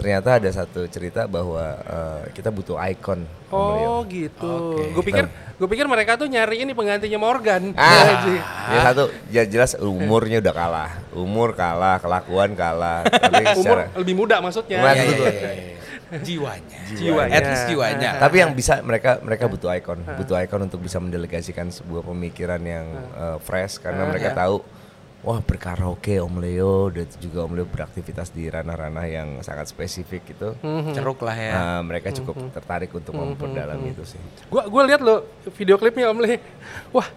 ternyata ada satu cerita bahwa eh, kita butuh ikon Om. Oh gitu. Oke. Gue pikir gue pikir mereka tuh nyari ini penggantinya Morgan. Ah, ya satu ya jelas umurnya udah kalah, umur kalah, kelakuan kalah. Tapi umur secara lebih muda maksudnya. Iya, iya, Betul. iya, iya. Jiwanya. Jiwanya. At least jiwanya. tapi yang bisa mereka mereka butuh ikon, butuh ikon untuk bisa mendelegasikan sebuah pemikiran yang eh, fresh karena mereka tahu wah berkaraoke Om Leo dan juga Om Leo beraktivitas di ranah-ranah yang sangat spesifik gitu. Ceruk lah ya. Nah, mereka cukup tertarik untuk memperdalam itu sih. Gua gua lihat lo video klipnya Om Le. Wah.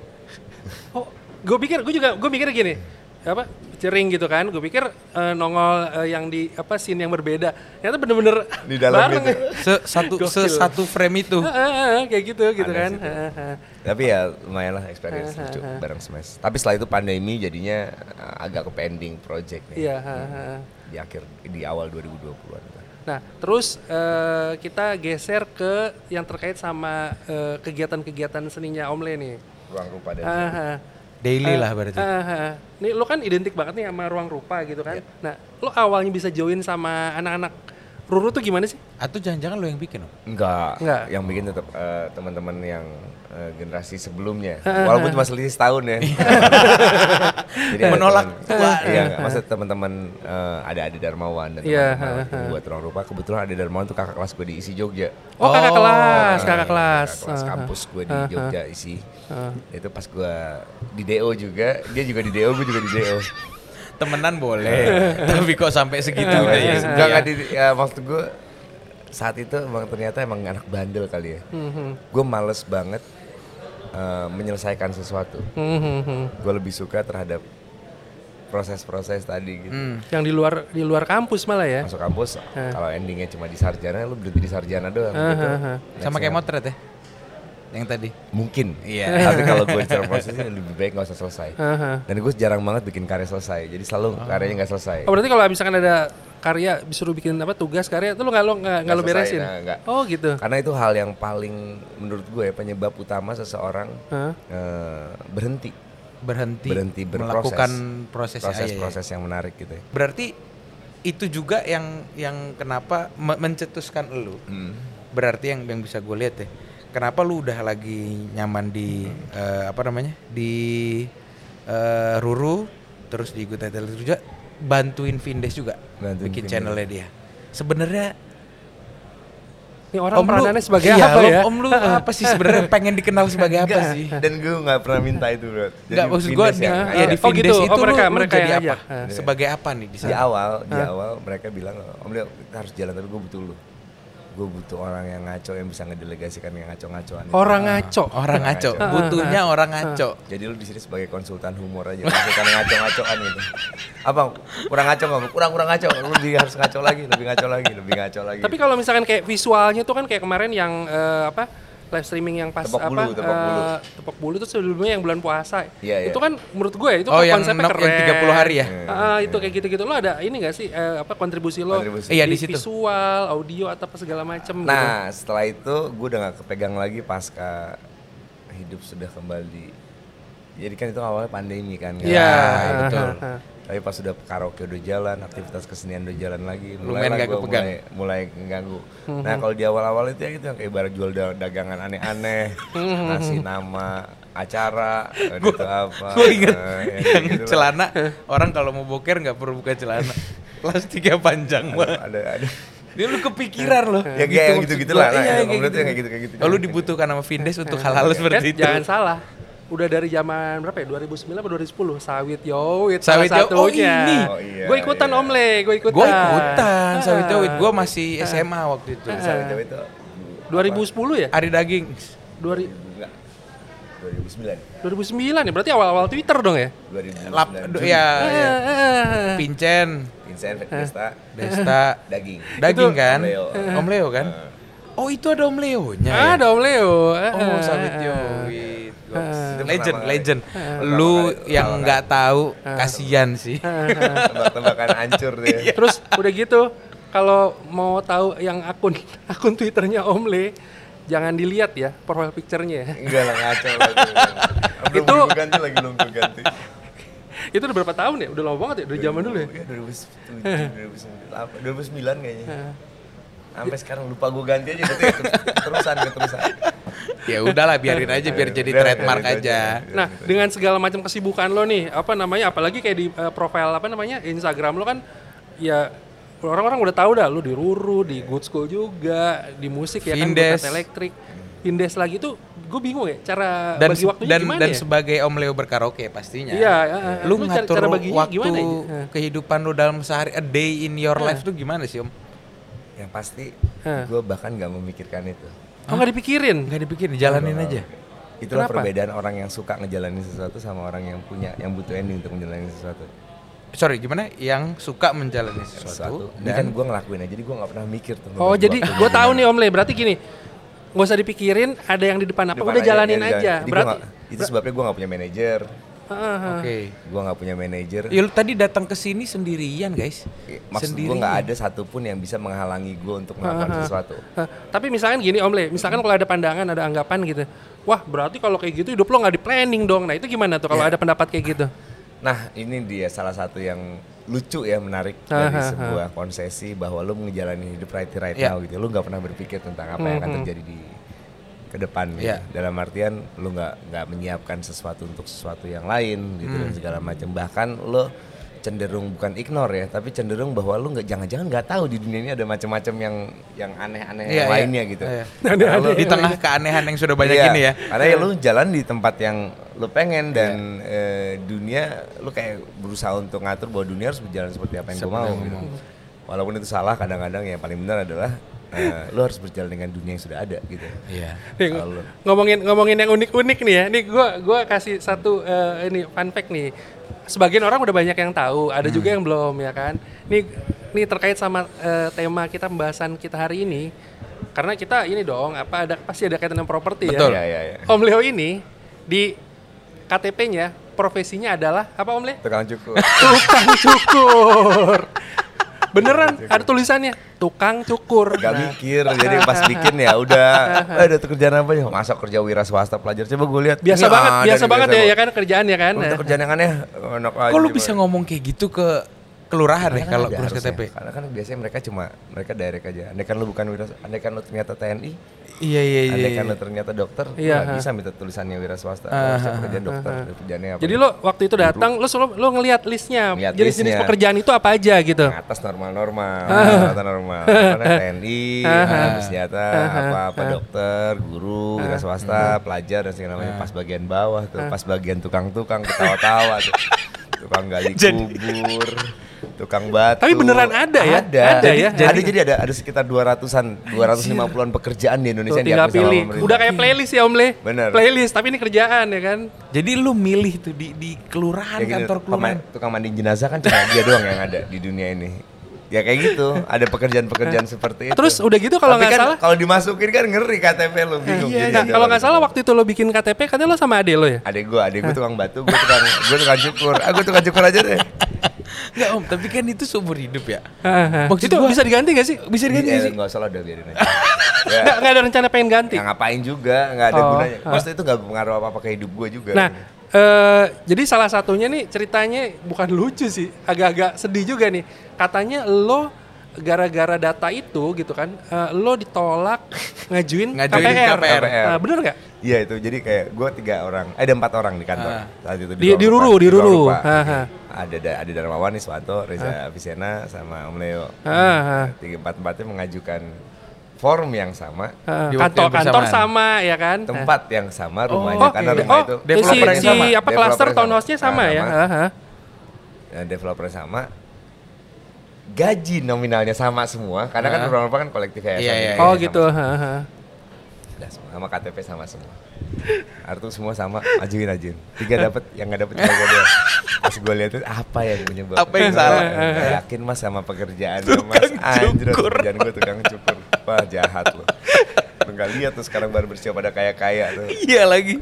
Oh, gue pikir gue juga gue mikir gini. Apa? Cering gitu kan. Gue pikir eh, nongol eh, yang di apa scene yang berbeda. Ternyata bener-bener Di dalam bareng gitu. ya. Se satu se satu frame itu. Ah, ah, ah, kayak gitu gitu Ada kan. situ. Ah, ah. Tapi ya lumayan lah experience lucu bareng Smash. Tapi setelah itu pandemi jadinya eh, agak ke pending project nih. Iya, ah, ah. Di akhir di awal 2020-an. Nah, terus eh, kita geser ke yang terkait sama kegiatan-kegiatan seninya Om Le nih. Ruang rupa dan. Daily Eh, lah berarti. ah, ah. Nih lo kan identik banget nih sama ruang rupa gitu kan. Iya. Nah, lo awalnya bisa join sama anak-anak Ruru tuh gimana sih? Atau jangan-jangan lo yang bikin, Om? Enggak, Enggak. yang bikin tetap eh, teman-teman yang eh, generasi sebelumnya. Walaupun cuma selisih setahun ya. Jadi ada Menolak tua. Iya, enggak. maksud teman-teman eh, ada Adi Darmawan dan Iya, teman-teman buat ruang rupa. Kebetulan Adi Darmawan tuh kakak kelas gue di ISI Jogja. Oh, kakak Oh, kelas, kakak kelas. kakak kelas kampus gue di Jogja ISI. Itu pas gue di DO juga, dia juga di DO, gue juga di DO. Temenan boleh. Tapi kok sampai segitu Enggak, ya? enggak, enggak, enggak di, ya, maksud gue saat itu emang ternyata emang anak bandel kali ya. Mhm, Gue males banget eh, menyelesaikan sesuatu. mhm, mhm. Gue lebih suka terhadap proses-proses tadi gitu. Hmm. Yang di luar di luar kampus malah ya. Masuk kampus, kalau endingnya cuma di sarjana, lu berhenti di sarjana doang. gitu. Sama kayak motret ya? Yang tadi. Mungkin. Iya. Tapi kalau gue bicara prosesnya lebih baik nggak usah selesai. Aha. Dan gue jarang banget bikin karya selesai. Jadi selalu karyanya nggak selesai. Oh berarti kalau misalkan ada karya disuruh bikin apa tugas karya itu lo nggak lo nggak lo beresin? nah, nggak. Oh gitu. Karena itu hal yang paling menurut gue ya, penyebab utama seseorang Hah? eh, berhenti Berhenti, berhenti berproses melakukan proses proses-proses yang menarik gitu. ya. Berarti itu juga yang yang kenapa me- mencetuskan lu. Hmm. Berarti yang yang bisa gue lihat ya. Kenapa lu udah lagi nyaman di eh, apa namanya? di eh, Ruru terus di Good Title juga bantuin Vindes juga Bantuin bikin Vindes. channelnya dia. Sebenarnya Ini orang Om lu- peranannya sebagai iya, apa lu- ya? Om lu apa sih sebenarnya pengen dikenal sebagai apa Enggak, sih? Dan gue nggak pernah minta itu bro. Jadi Enggak maksud gua Vindes di, yang- ya di Oh, Vindes gitu. Oh, itu mereka- lu, lu mereka jadi yang apa? ajak. Sebagai apa nih di di awal di awal mereka bilang Om Leo kita harus jalan tapi gue butuh lu. Gue butuh orang yang ngaco yang bisa ngedelegasikan yang ngaco-ngacoan. itu. Orang ngaco. Orang ngaco. Butuhnya orang ngaco. Jadi lu di sini sebagai konsultan humor aja, konsultan ngaco-ngacoan gitu. Abang, kurang ngaco nggak? Kurang kurang ngaco. Lu lebih harus ngaco lagi, lebih ngaco lagi, lebih ngaco lagi. Tapi kalau misalkan kayak visualnya tuh kan kayak kemarin yang eh, apa live streaming yang pas Tepok apa bulu, tepok bulu. eh, tepok bulu itu sebelumnya yang bulan puasa. Iya, iya. Itu kan menurut gue itu Oh, kan yang konsepnya keren. yang 30 hari ya? Ah, itu kayak gitu-gitu lo ada ini gak sih eh, apa kontribusi lo Kontribusi. Iya, di situ. visual, audio atau apa segala macam gitu. Nah, setelah itu gue udah gak kepegang lagi pasca hidup sudah kembali. Jadi kan itu awalnya pandemi kan. kan? Iya, Nah, betul. Tapi pas sudah karaoke udah jalan, aktivitas kesenian udah jalan lagi, Lumayan gua kepegang. mulai mulai mengganggu. Mhm. Nah kalau di awal-awal itu ya gitu yang kayak ibarat jual da- dagangan aneh-aneh, Mhm. ngasih nama acara, gitu apa. Gue inget eh, ya yang gitu lah. celana orang kalau mau boker nggak perlu buka celana. Plastiknya panjang banget. Ada ada. Dia lu kepikiran loh. Ya kayak yang gitu-gitu lah. Nah, Iya, kayak tuh gitu. yang kayak gitu kayak gitu. Oh, lu dibutuhkan sama Vindes untuk hal-hal Kan seperti itu. jangan salah. Udah dari zaman berapa ya? 2009 atau 2010 sawit yowit Sawit salah Yo- oh, satunya. ini. Oh, iya, gue ikutan iya. Om Le, gue ikutan. Gue ikutan, sawit Ah. jawit. Gue masih SMA waktu itu. Sawit Jawa itu 2010 ya? Hari daging. 2000 enggak 2009. 2009 ya, berarti awal-awal Twitter dong ya? 2009. Lap, ya, Ah, ya. ah. Pincen, Vincent Desta Desta, daging. daging Itu- kan? Om Leo. Om Leo kan? Oh itu ada Om Leonya ya? Ada Om Leo. Ah, Oh ah, sawit ah. Yowit. Itu Legend, legend. kali. Lu yang nggak tahu, kasihan sih. Tebak-tebakan hancur deh. Iya. Terus udah gitu, kalau mau tahu yang akun akun Twitternya Om Le, jangan dilihat ya profile picture-nya ya. Enggak lah ngaco lagi. Belum Itu- ganti lagi belum ganti. Itu udah berapa tahun ya? Udah lama banget ya, dari zaman dulu ya. Iya 2007, 2009, 2009 kayaknya. Sampai sekarang lupa gue ganti aja berarti ya, terus- terusan keterusan. ya udahlah biarin aja biar jadi Udah, trademark biarin aja. Nah, dengan segala macam kesibukan lo nih, apa namanya? Apalagi kayak di eh, profile apa namanya Instagram lo kan, ya orang-orang udah tahu dah lo di Ruru, di Good School juga, di musik ya kan, Vindes. Butet elektrik, Vindes lagi tuh, gue bingung ya cara Dan bagi waktunya dan gimana dan ya? sebagai Om Leo berkaraoke pastinya. Iya, ya. Lu Lu cara- ngatur cara baginya waktu gimana aja? Hah. kehidupan lu dalam sehari a day in your life tuh gimana sih Om? Yang pasti gue bahkan nggak memikirkan itu. Oh nggak dipikirin? Gak dipikir, jalanin aja. Itulah Kenapa? perbedaan orang yang suka ngejalanin sesuatu sama orang yang punya yang butuh ending untuk menjalani sesuatu. Sorry, gimana? Yang suka menjalani Sesuatu. sesuatu Ini kan dan gue ngelakuin aja, jadi gue nggak pernah mikir tuh. Oh jadi gue tahu nih Om Le, berarti gini, nggak usah dipikirin ada yang di depan apa, Depan udah jalanin ya, aja. Jadi gua Berarti, nggak- itu sebabnya gue nggak punya manajer. Oke. Gue nggak punya manajer. Ya lu tadi datang ke sini sendirian, guys. Maksud gue nggak ada satupun yang bisa menghalangi gue untuk melakukan sesuatu. Hah, tapi misalkan gini Om Le, misalkan kalau ada pandangan, ada anggapan gitu, wah berarti kalau kayak gitu hidup lo nggak di planning dong. Nah itu gimana tuh kalau ada pendapat kayak gitu? Nah ini dia salah satu yang lucu ya menarik dari ah, ah. sebuah konsesi bahwa lu menjalani hidup right right Iya. now gitu. Lu nggak pernah berpikir tentang apa yang akan terjadi di ke depan gitu. Iya. Dalam artian lu nggak nggak menyiapkan sesuatu untuk sesuatu yang lain gitu dan segala macam. Bahkan lu cenderung bukan ignore ya, tapi cenderung bahwa lu nggak jangan-jangan nggak tahu di dunia ini ada macam-macam yang yang aneh-aneh Iya, yang iya. lainnya gitu. Iya. Karena lu- Di tengah keanehan yang sudah banyak Iya, ini ya. Karena ya lu jalan di tempat yang lu pengen dan eh, dunia lu kayak berusaha untuk ngatur bahwa dunia harus berjalan seperti apa yang gue mau. gitu. Walaupun itu salah kadang-kadang yang paling benar adalah eh, lu harus berjalan dengan dunia yang sudah ada gitu. Iya. Nih, lu- ngomongin ngomongin yang unik-unik nih ya. Nih gua gua kasih satu eh, ini fun fact nih. Sebagian orang udah banyak yang tahu, ada Hmm. juga yang belum ya kan. Nih nih terkait sama eh, tema kita pembahasan kita hari ini. Karena kita ini dong, apa ada pasti ada kaitan dengan properti Betul. ya. Iya, iya, iya. Om Leo ini di KTP-nya profesinya adalah apa Om Le? Tukang cukur. Tukang cukur. Beneran ada tulisannya tukang cukur. Gak Nah, mikir, jadi pas bikin ya udah eh, ada tuh kerjaan apa ya? Masa kerja wira swasta pelajar coba gue lihat. biasa banget, biasa banget ya, banget. ya kan kerjaan ya kan. Oh, itu kerjaan yang aneh, enak aja. Kok lu bisa ngomong kayak gitu ke kelurahan ya kan kalau ngurus harusnya. KTP? Karena kan biasanya mereka cuma mereka direct aja. Andai kan lu bukan wira, andai kan lu ternyata TNI, Iya iya iya. andai kan iya. lu ternyata dokter, Iya, bisa minta tulisannya wira swasta. Lu harusnya kerjaan dokter, kerjaannya apa? Jadi lo waktu itu datang, lo selalu lo ngelihat listnya, jenis-jenis listnya. pekerjaan itu apa aja gitu. Yang atas normal-normal, rata normal. Karena TNI, ada bersenjata, apa-apa dokter, guru, wira swasta, pelajar dan segala macam. Pas bagian bawah tuh, pas bagian tukang-tukang ketawa-tawa tuh. tukang gali Jadi- kubur, tukang batu. Tapi beneran ada ya? Ada. Ada ya? Jadi, Jadi- jadi ada ada sekitar 200-an, 250-an pekerjaan di Indonesia Tuh, yang diakui sama pilih. pemerintah. Udah kayak playlist ya Om Le. Bener. Playlist, tapi ini kerjaan ya kan. Jadi lu milih tuh di di kelurahan Ya gitu, kantor kelurahan. tukang mandi jenazah kan cuma dia doang yang ada di dunia ini. Ya kayak gitu, ada pekerjaan-pekerjaan seperti itu. Terus udah gitu kalau nggak kan salah. kalau dimasukin kan ngeri KTP lo bingung. Iya, nah, kalau nggak salah waktu itu lo bikin KTP katanya lo sama ade lo ya? Adek gue, adek gue tukang batu, gue tukang, gue tukang cukur. Ah, gue tukang cukur aja deh. Enggak om, tapi kan itu seumur hidup ya. Maksud itu gua- bisa diganti gak sih? Bisa diganti Eh, nggak sih? Nggak usah lah udah biarin aja. ya, Nggak, nggak ada rencana pengen ganti. ya ngapain juga, nggak ada Oh, gunanya. ah. Maksudnya itu nggak pengaruh apa-apa ke hidup gue juga. Nah, eh, jadi salah satunya nih ceritanya bukan lucu sih, agak-agak sedih juga nih. Katanya lo gara-gara data itu gitu kan, eh, lo ditolak ngajuin, Ngajuin KPR. KPR. Nah, bener nggak? Iya itu, jadi kayak gue tiga orang, eh, ada empat orang di kantor Ah. saat itu. Di- di Ruru, di Ruru. Ah, ah. Ada da- ada Darmawan, Iswanto, Reza Avicenna, sama Om Leo. Ah, ah. Tiga empat empatnya mengajukan form yang sama, waktu kantor yang kantor sama ya kan? tempat yang sama, Oh, rumahnya Oh, karena oke. rumah oh, itu si, developernya si sama. apa cluster townhouse-nya sama, Nah, ya? sama. Ah, ah. eh, developer sama. Gaji nominalnya sama semua, karena kan Ah. ruang rupa kan kolektif ya. Iya, iya, Oh sama gitu. Udah semua, sama KTP sama semua. Kartu semua sama, ajuin ajuin. Tiga dapat, yang nggak dapat cuma gue doang. Pas gue lihat itu apa yang penyebab? Apa yang salah? Nggak yakin mas sama pekerjaan mas. Anjir, pekerjaan gue tukang cukur. Wah jahat lo. Lo nggak lihat tuh sekarang baru bersiap pada kaya kaya tuh. Iya lagi.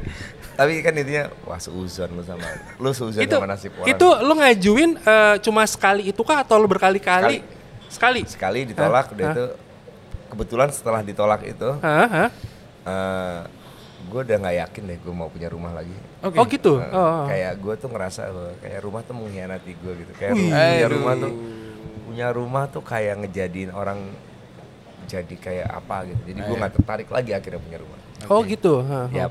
Tapi kan intinya, wah seuzon lo sama, lo seuzon Itu sama nasib orang. itu lo ngajuin eh, cuma sekali itu kah atau lo berkali-kali? Sekali. sekali ditolak, udah Hah? itu kebetulan setelah ditolak itu, eh gue udah nggak yakin deh gue mau punya rumah lagi. Oke. Oh gitu. Eh, Oh. Kayak gue tuh ngerasa bahwa kayak rumah tuh mengkhianati gue gitu. Kayak Wih. rumah, punya Aduh. rumah tuh punya rumah tuh kayak ngejadiin orang jadi kayak apa gitu. Jadi gue nggak tertarik lagi akhirnya punya rumah. Oh gitu. ha, ha. Ya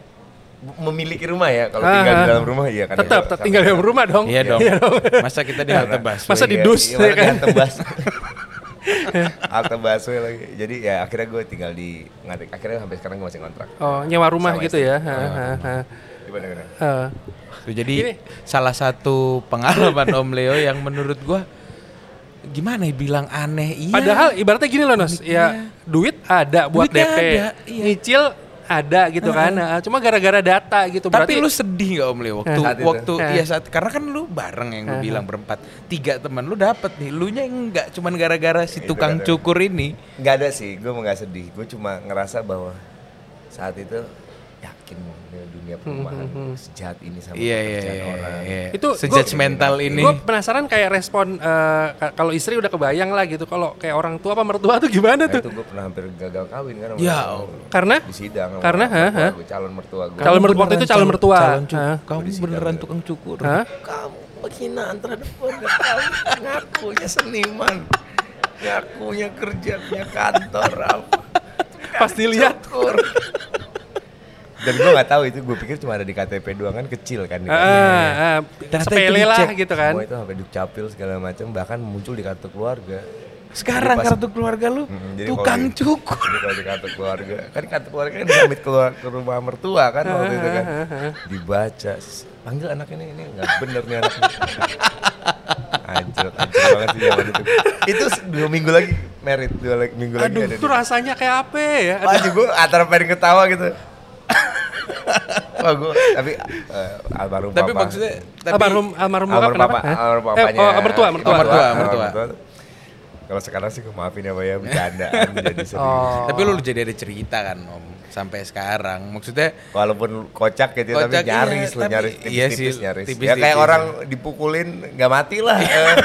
memiliki rumah ya. Kalau Ah, tinggal di dalam rumah iya kan. Tetap ya, tetap sama- tinggal di dalam rumah dong. Iya dong. Masa kita di halte bus. Masa di Iya, dus, iya, ya di kan? halte bus. halte busway lagi. Jadi ya akhirnya gue tinggal di ngarik. Akhirnya sampai sekarang gue masih kontrak. Oh, nyewa rumah Sama gitu istri. ya. Sama Ha, ha, ha. Gimana gimana? Tuh, jadi Gini. salah satu pengalaman Om Leo yang menurut gua gimana ya bilang aneh iya. Padahal ibaratnya gini loh Nos, ya duit ada buat Duitnya DP, ada, iya. nyicil ada gitu kan, Nah, cuma gara-gara data gitu. tapi berarti lu sedih gak Om Leo waktu Saat itu. waktu Eh. iya saat karena kan lu bareng yang gue bilang berempat tiga teman lu dapet nih lu nya enggak cuman gara-gara si Itu tukang kan. cukur ini Nggak ada sih, gue nggak sedih. Gue cuma ngerasa bahwa saat itu yakin dunia perumahan sejahat ini sama iya iya pekerjaan iya, orang. iya. Itu sejudgmental ini Gue penasaran kayak respon ka- kalau istri udah kebayang lah gitu, kalau kayak orang tua apa mertua tuh gimana Nah, tuh? itu gue pernah hampir gagal kawin kan Ya Allah. Karena di sidang Karena, ha, ha. gue, calon mertua gue. Calon mertua- waktu itu calon mertua. calon cu- kamu beneran tukang cukur Hah? kamu penghinaan terhadap keluarga kamu ngakunya seniman ngakunya kerja punya kantor apa Pas dilihat, Cukur. Dan gue nggak tahu itu gue pikir cuma ada di KTP doang kan kecil kan ah, Ternyata sepele lah gitu kan. Semua itu sampai dukcapil segala macam bahkan muncul di kartu keluarga. Sekarang Jadi pas- kartu keluarga lu Mm, jadi tukang di- cukur Jadi kalau di kartu keluarga kan kartu keluarga kan disamit keluar ke rumah mertua kan waktu itu kan. dibaca panggil anak ini ini nggak bener nih anaknya. Anjir anjir banget sih zaman itu. Itu dua minggu lagi merit dua minggu lagi Aduh, itu rasanya kayak apa ya? Aduh, Aduh, gue antara pengen ketawa gitu Wah gue tapi eh, almarhum tapi papa maksudnya tapi almarhum almarhum almarhum kenapa? papa Hah? almarhum Eh, papanya oh, mertua, mertua. mertua, almarhum mertua. kalau sekarang sih gue maafin ya Pak ya bercandaan jadi serius Oh. tapi lu jadi ada cerita kan om sampai sekarang maksudnya walaupun kocak gitu ya, tapi Kocak, iya, nyaris lu tapi- nyaris iya tipis-tipis sih, nyaris tipis ya kayak dikit. orang dipukulin nggak mati lah eh.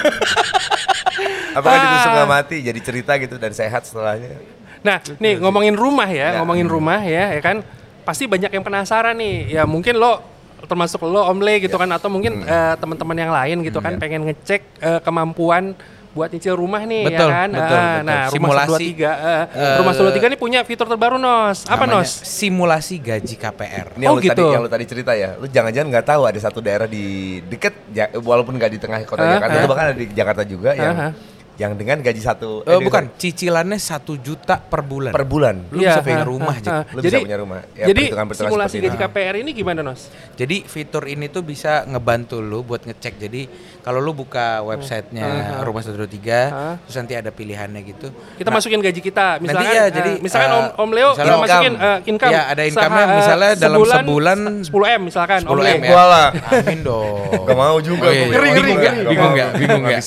apakah ditusuk nggak mati jadi cerita gitu dan sehat setelahnya Nah, nih ngomongin rumah ya, ngomongin rumah ya, ya kan pasti banyak yang penasaran nih. Ya mungkin lo termasuk lo Om Le gitu kan atau mungkin eh, teman-teman yang lain gitu kan pengen ngecek eh, kemampuan buat nyicil rumah nih Betul, ya kan. betul, Ah, betul. Nah, rumah Simulasi. 123 eh, rumah 123 ini punya fitur terbaru Nos. Apa namanya Nos? simulasi gaji KPR Ini yang Oh, lu tadi gitu. yang lu tadi cerita ya. Lu jangan-jangan nggak tahu ada satu daerah di deket ja- walaupun nggak di tengah kota Ah, Jakarta, itu bahkan ada di Jakarta juga yang Ah, ah. Yang dengan gaji satu Eh, eh, bukan, cicilannya satu juta per bulan. per bulan. Lu Iya, bisa punya ha, rumah, ha, ha. Lu jadi, bisa punya rumah. Ya, jadi perhitungan-perhitungan simulasi seperti gaji. KPR ini gimana, Nos? Jadi fitur ini tuh bisa ngebantu lu buat ngecek. Jadi kalau lu buka websitenya Rumah 123, Hah? terus nanti ada pilihannya gitu. Kita masukin gaji kita, misalkan Nanti ya, eh, jadi, misalkan eh, Om, Om Leo kita misalnya masukin income. eh, income. Iya, ada income-nya Seha- misalnya eh, dalam sebulan 10 M misalkan Om 10 Leo. M ya. Gua lah. Amin dong. Gak mau juga. Oh, iya, iya. Ngeri, Bingung nggak? Bingung nggak? Bingung nggak?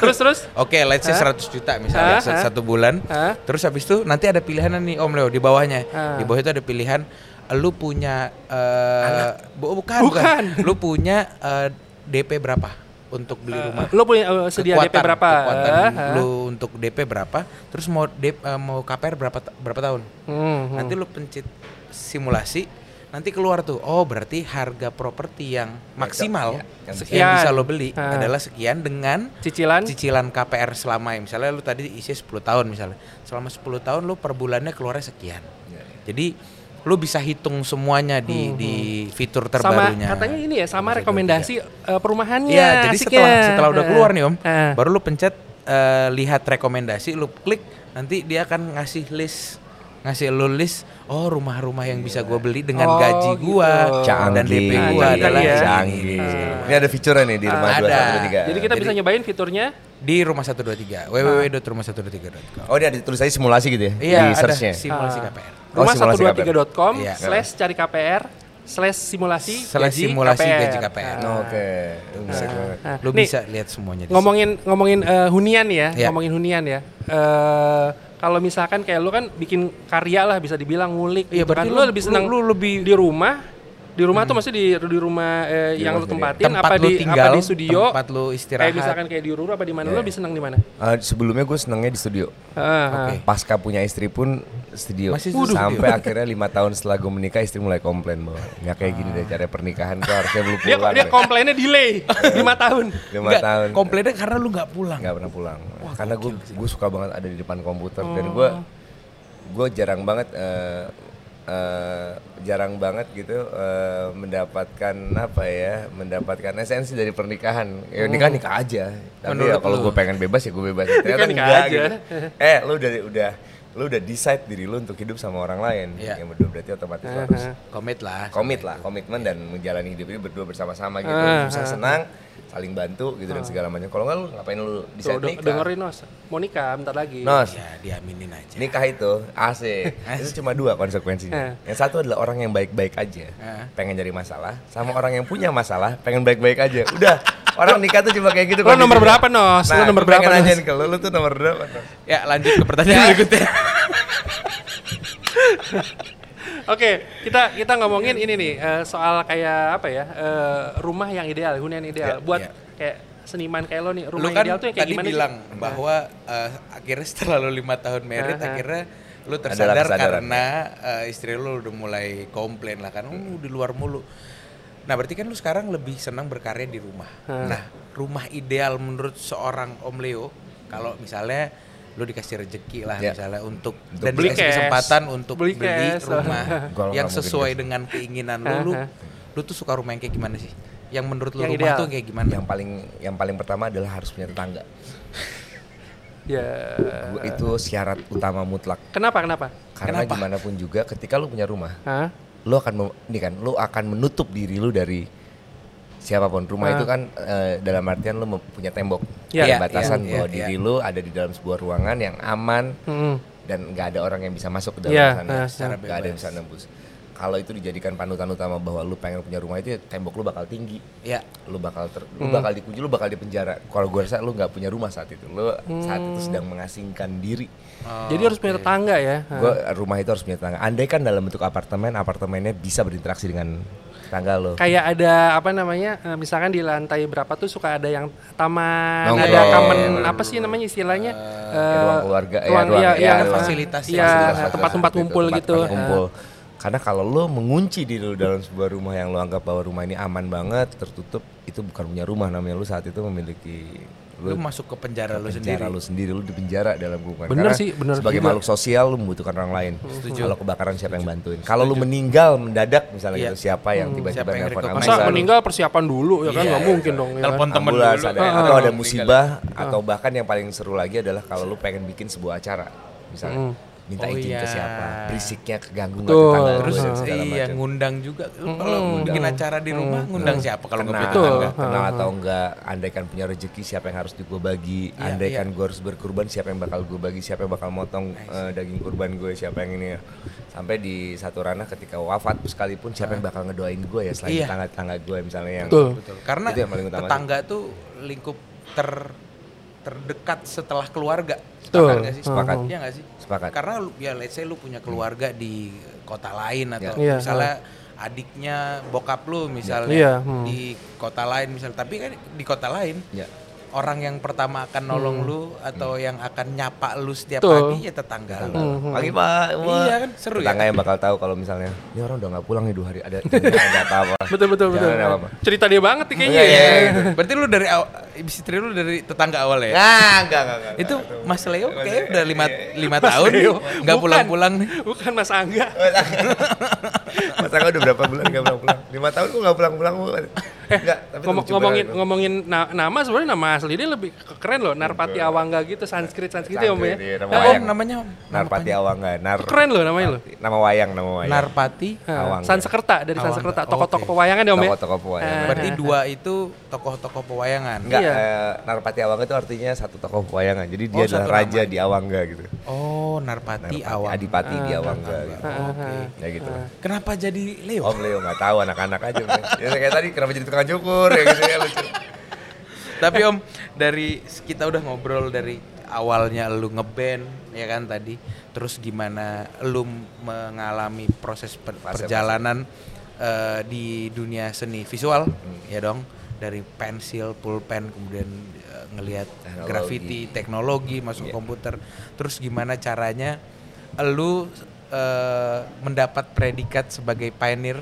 Terus terus Oke, let's say 100 juta misalnya Hah? sa- Hah? satu bulan. Hah? Terus habis itu nanti ada pilihan nih Om Leo di bawahnya. Ah. Di bawah itu ada pilihan lu punya eh bu- bukan, Bukan. Lu punya eh, DP berapa untuk beli rumah? lo punya eh, sedia DP Kekuatan- berapa? Kekuatan eh. lu untuk DP berapa? Terus mau DP, eh, mau KPR berapa berapa tahun? Hmm, hmm. Nanti lu pencet simulasi, nanti keluar tuh. Oh, berarti harga properti yang maksimal ya, yang yang sekian. bisa lo beli Ah. adalah sekian dengan cicilan cicilan KPR selama misalnya lu tadi isi 10 tahun misalnya. Selama 10 tahun lu per bulannya keluarnya sekian. Iya, iya. Jadi lu bisa hitung semuanya di di fitur Hmm, sama terbarunya. katanya ini ya sama rekomendasi eh, perumahannya. Iya, jadi asiknya. setelah setelah udah Eh, keluar nih Om, eh. baru lu pencet eh, lihat rekomendasi, lu klik nanti dia akan ngasih list ngasih lu list oh rumah-rumah yang bisa gua beli dengan Oh, gaji gua gitu. dan DP Canggih. Ah, adalah canggih ya. canggih. Canggih. Ini ada fiturnya nih di rumah Ada. 213. Jadi kita bisa nyobain fiturnya di rumah 123 www.rumah123.com. Oh, dia ada tulis aja simulasi gitu ya? Iya, di ada search-nya. simulasi Ah. KPR. Oh, rumah simulasi 123.com Iya. slash cari KPR slash simulasi Slash gaji simulasi KPR. gaji KPR. Ah. Oke. Lu bisa banget. Ah. Lu Nih, bisa lihat semuanya di ngomongin ngomongin eh, hunian ya, Iya. ngomongin hunian ya. Eh kalau misalkan kayak lu kan bikin karya lah bisa dibilang ngulik Iya, gitu kan. berarti Lu, lu- lebih lu- senang lu lebih- di rumah di rumah tuh maksudnya di di rumah eh, Di yang rumah lu sendiri. tempatin tempat apa lu di tinggal, apa di studio tempat lu istirahat. kayak misalkan kayak di Ururu apa di mana lu Iya. lebih senang di mana Ah, sebelumnya gue senengnya di studio. Ah, ah. Oke. Pasca punya istri pun studio. Masih studio? Sampai akhirnya lima tahun setelah gue menikah istri mulai komplain bahwa nggak kayak gini deh cara pernikahan kok harusnya belum dia pulang. dia deh." komplainnya delay lima tahun Lima tahun. komplainnya karena lu nggak pulang. nggak pernah pulang. Karena gue gue suka banget ada di depan komputer dan Oh. gue gue jarang banget eh, eh, jarang banget gitu eh, mendapatkan apa ya mendapatkan esensi dari pernikahan. Ya nikah nikah aja. Tapi Menurut ya kalau gue pengen bebas ya gue bebas. Ternyata nikah enggak aja. gitu. Eh lu udah udah lu udah decide diri lu untuk hidup sama orang lain. Iya. yang berdua berarti otomatis lu harus Komit lah. komit lah komitmen dan menjalani hidup ini berdua bersama-sama gitu. Ah, bisa ah. senang saling bantu gitu dan segala macam kalau nggak lu ngapain lu decide de- nikah dengerin Nos mau nikah bentar lagi Nos, Ya, diaminin aja. nikah itu asik. itu cuma dua konsekuensinya. Yang satu adalah orang yang baik-baik aja, Eh. pengen cari masalah, sama orang yang punya masalah, pengen baik-baik aja. Udah, orang nikah tuh cuma kayak gitu. Lo nomor berapa, Nos? Lo Nah, nomor gua berapa, pengen Nos? nanyain ke lu, lu tuh nomor berapa? Nos? Ya, lanjut ke pertanyaan berikutnya. Oke, kita kita ngomongin ini nih eh, soal kayak apa ya eh, rumah yang ideal, hunian ideal. Ya, Buat ya. kayak seniman kayak lo nih, lu rumah kan ideal tuh yang kayak tadi gimana? sih? bilang bahwa eh, akhirnya setelah lu lima tahun married Aha. akhirnya lu Adalah tersadar karena eh, istri lu udah mulai komplain lah kan oh, di luar mulu nah berarti kan lu sekarang lebih senang berkarya di rumah Hmm. nah rumah ideal menurut seorang Om Leo kalau misalnya lu dikasih rezeki lah Ya. misalnya untuk, Untuk dan beli dikasih cash. kesempatan untuk Beli beli, cash. rumah yang sesuai cash. dengan keinginan lu lu lu tuh suka rumah yang kayak gimana sih yang menurut lu Yang rumah ideal. tuh kayak gimana Yang paling yang paling pertama adalah harus punya tetangga. Ya. Gua- itu syarat utama mutlak. Kenapa? Kenapa? Karena Kenapa? gimana pun juga ketika lu punya rumah, Hah? lu akan ini kan, lu akan menutup diri lu dari siapa pun. Rumah Ah. itu kan eh, dalam artian lu punya tembok, ada iya, batasan iya, bahwa iya. diri lu ada di dalam sebuah ruangan yang aman, Mm-mm. dan nggak ada orang yang bisa masuk ke dalam Iya, sana. nah, secara nggak ada yang bisa nembus. Kalau itu dijadikan panutan utama bahwa lu pengen punya rumah itu ya tembok lu bakal tinggi. Ya lu bakal ter, lu Hmm. bakal dikunci lu bakal dipenjara. Kalau gue rasa lu nggak punya rumah saat itu. Lu saat itu sedang mengasingkan diri. Jadi harus punya tetangga ya. Gua rumah itu harus punya tetangga. Andai kan dalam bentuk apartemen apartemennya bisa berinteraksi dengan tetangga lo Kayak ada apa namanya? eh, misalkan di lantai berapa tuh suka ada yang taman, Nongkrong. ada kamen apa sih namanya istilahnya? Eh, ruang keluarga, ya, ruang, ruang- iya, ya, iya, ruang- fasilitas, iya, fasilitas, tempat-tempat kumpul tempat- gitu. tempat kumpul. Karena kalau lo mengunci diri lo dalam sebuah rumah yang lo anggap bahwa rumah ini aman banget, tertutup, itu bukan punya rumah namanya lo saat itu memiliki lu masuk ke penjara lu sendiri. penjara lu sendiri lu di penjara dalam kurungan Bener Karena sih, bener sebagai juga. makhluk sosial lu membutuhkan orang lain. Kalau kebakaran siapa yang bantuin? Kalau lu meninggal mendadak misalnya Iya. gitu siapa yang tiba-tiba Siapa yang nelpon rekognisi? Masa meninggal persiapan dulu ya kan? Iya, nggak mungkin dong ya kan? Telepon temen ambulans dulu. ada. Ah, atau ada musibah atau bahkan yang paling seru lagi adalah kalau lu pengen bikin sebuah acara misalnya minta Oh izin ke iya. siapa? Berisiknya keganggu nggak tetangga Terus iya macam. ngundang juga. Kalau bikin acara di rumah ngundang siapa kalau nggak kenal, tetangga? atau enggak andaikan punya rezeki siapa yang harus gue bagi? Iya, andaikan gue harus berkurban siapa yang bakal gue bagi? Siapa yang bakal motong eh, daging kurban gue? Siapa yang ini ya? Sampai di satu ranah ketika wafat sekalipun siapa yang bakal ngedoain gue ya selain Iya. tetangga-tetangga gue misalnya yang Betul. Betul. Karena Itu yang tetangga tuh lingkup ter terdekat setelah keluarga. Sepakat nggak sih? Sepakat. Iya nggak sih? Sepakat. Karena lu, ya let's say lu punya keluarga di kota lain atau Iya. misalnya adiknya bokap lu misalnya Iya, hmm. di kota lain misal tapi kan di kota lain ya orang yang pertama akan nolong lu atau yang akan nyapa lu setiap Betul. pagi ya tetangga lu. pagi pak. Iya kan, seru ya? tetangga yang bakal tahu kalau misalnya ini orang udah nggak pulang nih dua hari ada ada apa-apa Betul betul betul. Ada apa-apa Cerita dia banget nih kayaknya Iya, ya. iya, iya. Berarti lu dari istri lu dari tetangga awal ya? Nah, enggak, enggak, enggak. Itu Mas Leo kayaknya udah lima, lima tahun nggak pulang-pulang nih. Bukan Mas Angga. Mas Angga udah berapa bulan enggak pulang-pulang? Lima tahun kok enggak pulang-pulang? Enggak, tapi Ngomong, lucu ngomongin banget. ngomongin na- nama sebenarnya nama asli dia lebih ke- keren loh Narpati Awangga gitu Sanskrit Sanskrit ya Om ya. Iya, nama Nah, wayang. Om namanya? Narpati Awangga, Nar Keren loh namanya loh. nama wayang, nama wayang. Narpati. Nah, Awangga. Sansekerta dari Awangga, Sansekerta oke. tokoh-tokoh pewayangan ya Om ya. Tokoh-tokoh pewayangan. Berarti dua itu tokoh-tokoh pewayangan. Enggak, Iya. eh, Narpati Awangga itu artinya satu tokoh pewayangan. Jadi dia Oh, adalah raja nama. di Awangga gitu. Oh, Narpati, Narpati, Awang. Adipati di Awangga gitu. Oke. Ya gitu. Kenapa jadi Leo? Om Leo nggak tahu anak-anak aja. Bang. ya kayak tadi kenapa jadi tukang cukur ya gitu ya lucu. Tapi Om, dari kita udah ngobrol dari awalnya lu ngeband ya kan tadi, terus gimana lu mengalami proses per- perjalanan eh, di dunia seni visual ya dong, dari pensil, pulpen kemudian eh, ngelihat graffiti, teknologi masuk Iya. komputer. Terus gimana caranya lu eh, mendapat predikat sebagai pioneer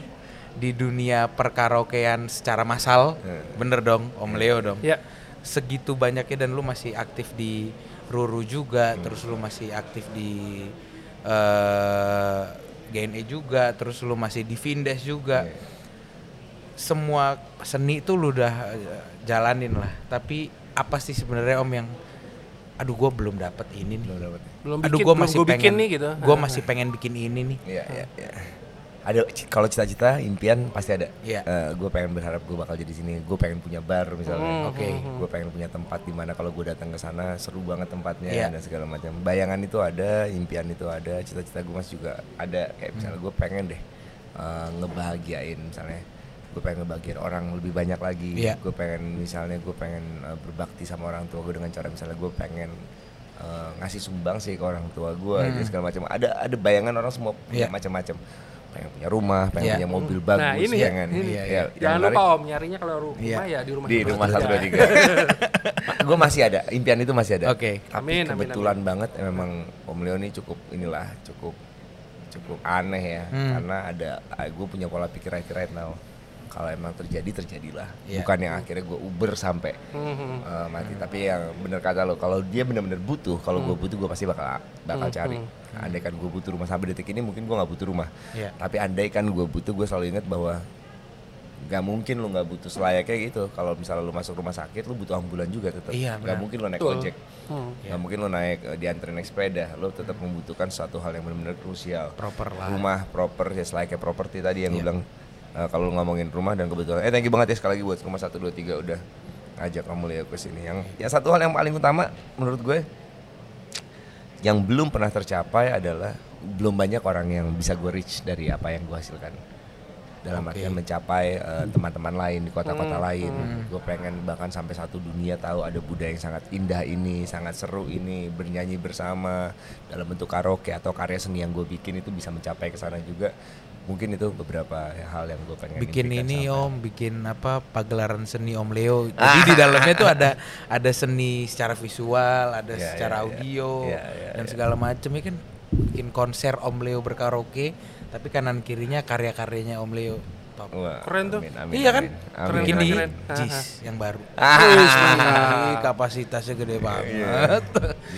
di dunia perkaraokean secara massal? Hmm. Bener dong, Om Leo dong. Ya. Segitu banyaknya dan lu masih aktif di Ruru juga, Hmm. terus lu masih aktif di eh GNE juga, terus lu masih di Vindes juga. Iya. Semua seni itu lu udah eh, jalanin lah. Tapi apa sih sebenarnya Om yang aduh gua belum dapat ini nih. Belum dapet. Belum aduh bikin, gua belum masih gua pengen bikin nih gitu. Gua masih pengen bikin ini nih. Iya, iya, iya. Ada kalau cita-cita, impian pasti ada. Iya. gue pengen berharap gue bakal jadi sini. Gue pengen punya bar misalnya. Hmm, Oke. Gue pengen punya tempat di mana kalau gue datang ke sana seru banget tempatnya Iya. dan segala macam. Bayangan itu ada, impian itu ada, cita-cita gue masih juga ada. Kayak misalnya gue pengen deh eh, ngebahagiain misalnya. Gue pengen ngebahagiain orang lebih banyak lagi. Iya. Gue pengen misalnya gue pengen eh, berbakti sama orang tua gue dengan cara misalnya gue pengen eh, ngasih sumbang sih ke orang tua gue Hmm. segala macam. Ada ada bayangan orang semua punya Iya. macam-macam. Pengen punya rumah, pengen Iya. punya mobil bagus, Nah, ini ya, pengen. ini. Iya, Iya. yang Jangan menarik- lupa Om nyarinya kalau rumah Iya. ya di rumah di satu rumah dua satu dua tiga. gue masih ada, impian itu masih ada. Oke. Tapi Amin, amin, kebetulan banget ya memang Om Leo ini cukup inilah cukup cukup aneh ya Hmm. karena ada gue punya pola pikir right right now. Kalau emang terjadi terjadilah, Iya. bukan yang akhirnya gue uber sampai Hmm, eh, mati. Tapi yang bener kata lo, kalau dia bener-bener butuh, kalau gue butuh gue pasti bakal bakal Hmm, cari. Andai kan gue butuh rumah sampai detik ini mungkin gue nggak butuh rumah. Iya. Tapi andai kan gue butuh, gue selalu ingat bahwa nggak mungkin lu nggak butuh selayaknya gitu. Kalau misalnya lu masuk rumah sakit, lu butuh ambulan juga tetap. Iya, Nggak benar. mungkin lu naik Betul. ojek. Hmm. Nggak mungkin lu naik eh, dianterin naik sepeda. Lu tetap membutuhkan suatu hal yang benar-benar krusial. Proper lah. Rumah proper ya selayaknya properti tadi yang gue Iya. bilang eh, kalau ngomongin rumah dan kebetulan eh thank you banget ya sekali lagi buat rumah 1 2 3 udah ngajak kamu lihat ke sini. Yang yang satu hal yang paling utama menurut gue yang belum pernah tercapai adalah belum banyak orang yang bisa gue reach dari apa yang gue hasilkan. Dalam Oke. artian mencapai eh, teman-teman lain di kota-kota Hmm, lain. gue pengen bahkan sampai satu dunia tahu ada budaya yang sangat indah ini sangat seru ini bernyanyi bersama. Dalam bentuk karaoke atau karya seni yang gue bikin itu bisa mencapai ke sana juga mungkin itu beberapa hal yang gue pengen bikin ini sampai. om bikin apa pagelaran seni om Leo jadi di dalamnya tuh ada ada seni secara visual ada Iya, secara iya, iya. audio Iya, iya, dan iya. segala macam ya kan bikin konser om Leo berkaraoke tapi kanan kirinya karya-karyanya om Leo top. Wah, Keren tuh. amin, amin, iya kan? amin. Keren, Amin, di keren. JIS Ah, yang baru. Ah. Ini kapasitasnya gede banget.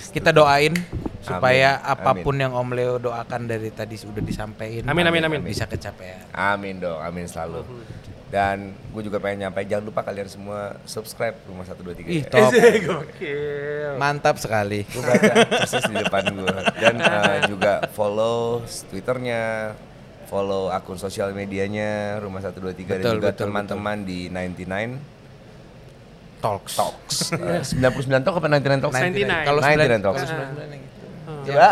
Kita doain supaya Amin, apa pun yang Om Leo doakan dari tadi sudah disampaikan. Amin, amin, amin. Bisa kecapean. Amin dong, amin selalu. Dan gue juga pengen nyampe jangan lupa kalian semua subscribe rumah 123 Ih, ya. top. Gokil. Mantap sekali. Gue baca persis di depan gue. Dan eh, juga follow Twitternya, follow akun sosial medianya rumah 123 dan Betul, juga betul, teman-teman di 99 Talks. Talks. Eh, 99 Talk apa 99 Talks? 99. Kalau 99 sembilan- Talks. kalau 99 yang itu. Coba.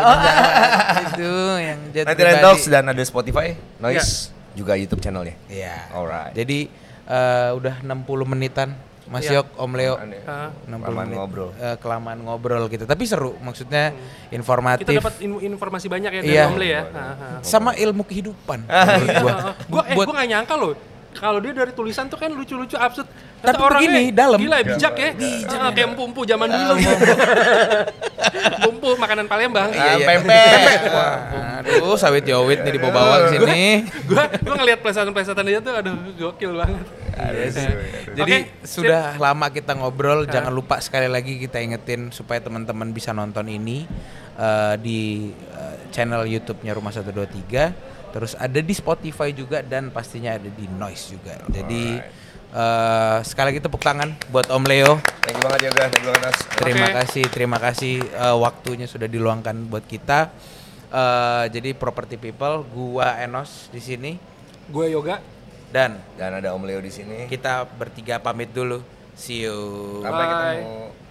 itu yang jet 99 pribadi. Talks dan ada Spotify, Noise, juga YouTube channelnya. Iya. Alright. Jadi eh, udah 60 menitan Mas Iya. Yok, Om Leo. Ah. 60 Kelamaan menit. ngobrol. Eh, kelamaan ngobrol gitu. Tapi seru, maksudnya informatif. Kita dapat in- informasi banyak ya dari Iya. Om Le ya. Ah. sama ilmu kehidupan gua. Gue eh, gua gak nyangka loh. Kalau dia dari tulisan tuh kan lucu-lucu absurd. Tapi begini, dalam. Gila, bijak ya. Ah, kayak empu-empu zaman dulu. Empu makanan Palembang. Ah, pempek. Wah, aduh, sawit yowit nih dibawa-bawa ke sini. Gua gua ngelihat plesetan-plesetan dia tuh aduh gokil banget. Jadi sudah lama kita ngobrol, jangan lupa sekali lagi kita ingetin supaya teman-teman bisa nonton ini eh, di eh, channel YouTube-nya Rumah 123, terus ada di Spotify juga dan pastinya ada di Noise juga. Jadi eh, sekali lagi tepuk tangan buat Om Leo. Thank you banget ya guys, thank you banget Nas. Terima Oke. kasih, terima kasih eh, waktunya sudah diluangkan buat kita. Eh, jadi Property People, gua Enos di sini Gue yoga. dan Dan ada Om Leo di sini. kita bertiga pamit dulu. See you. Sampai Bye. ketemu.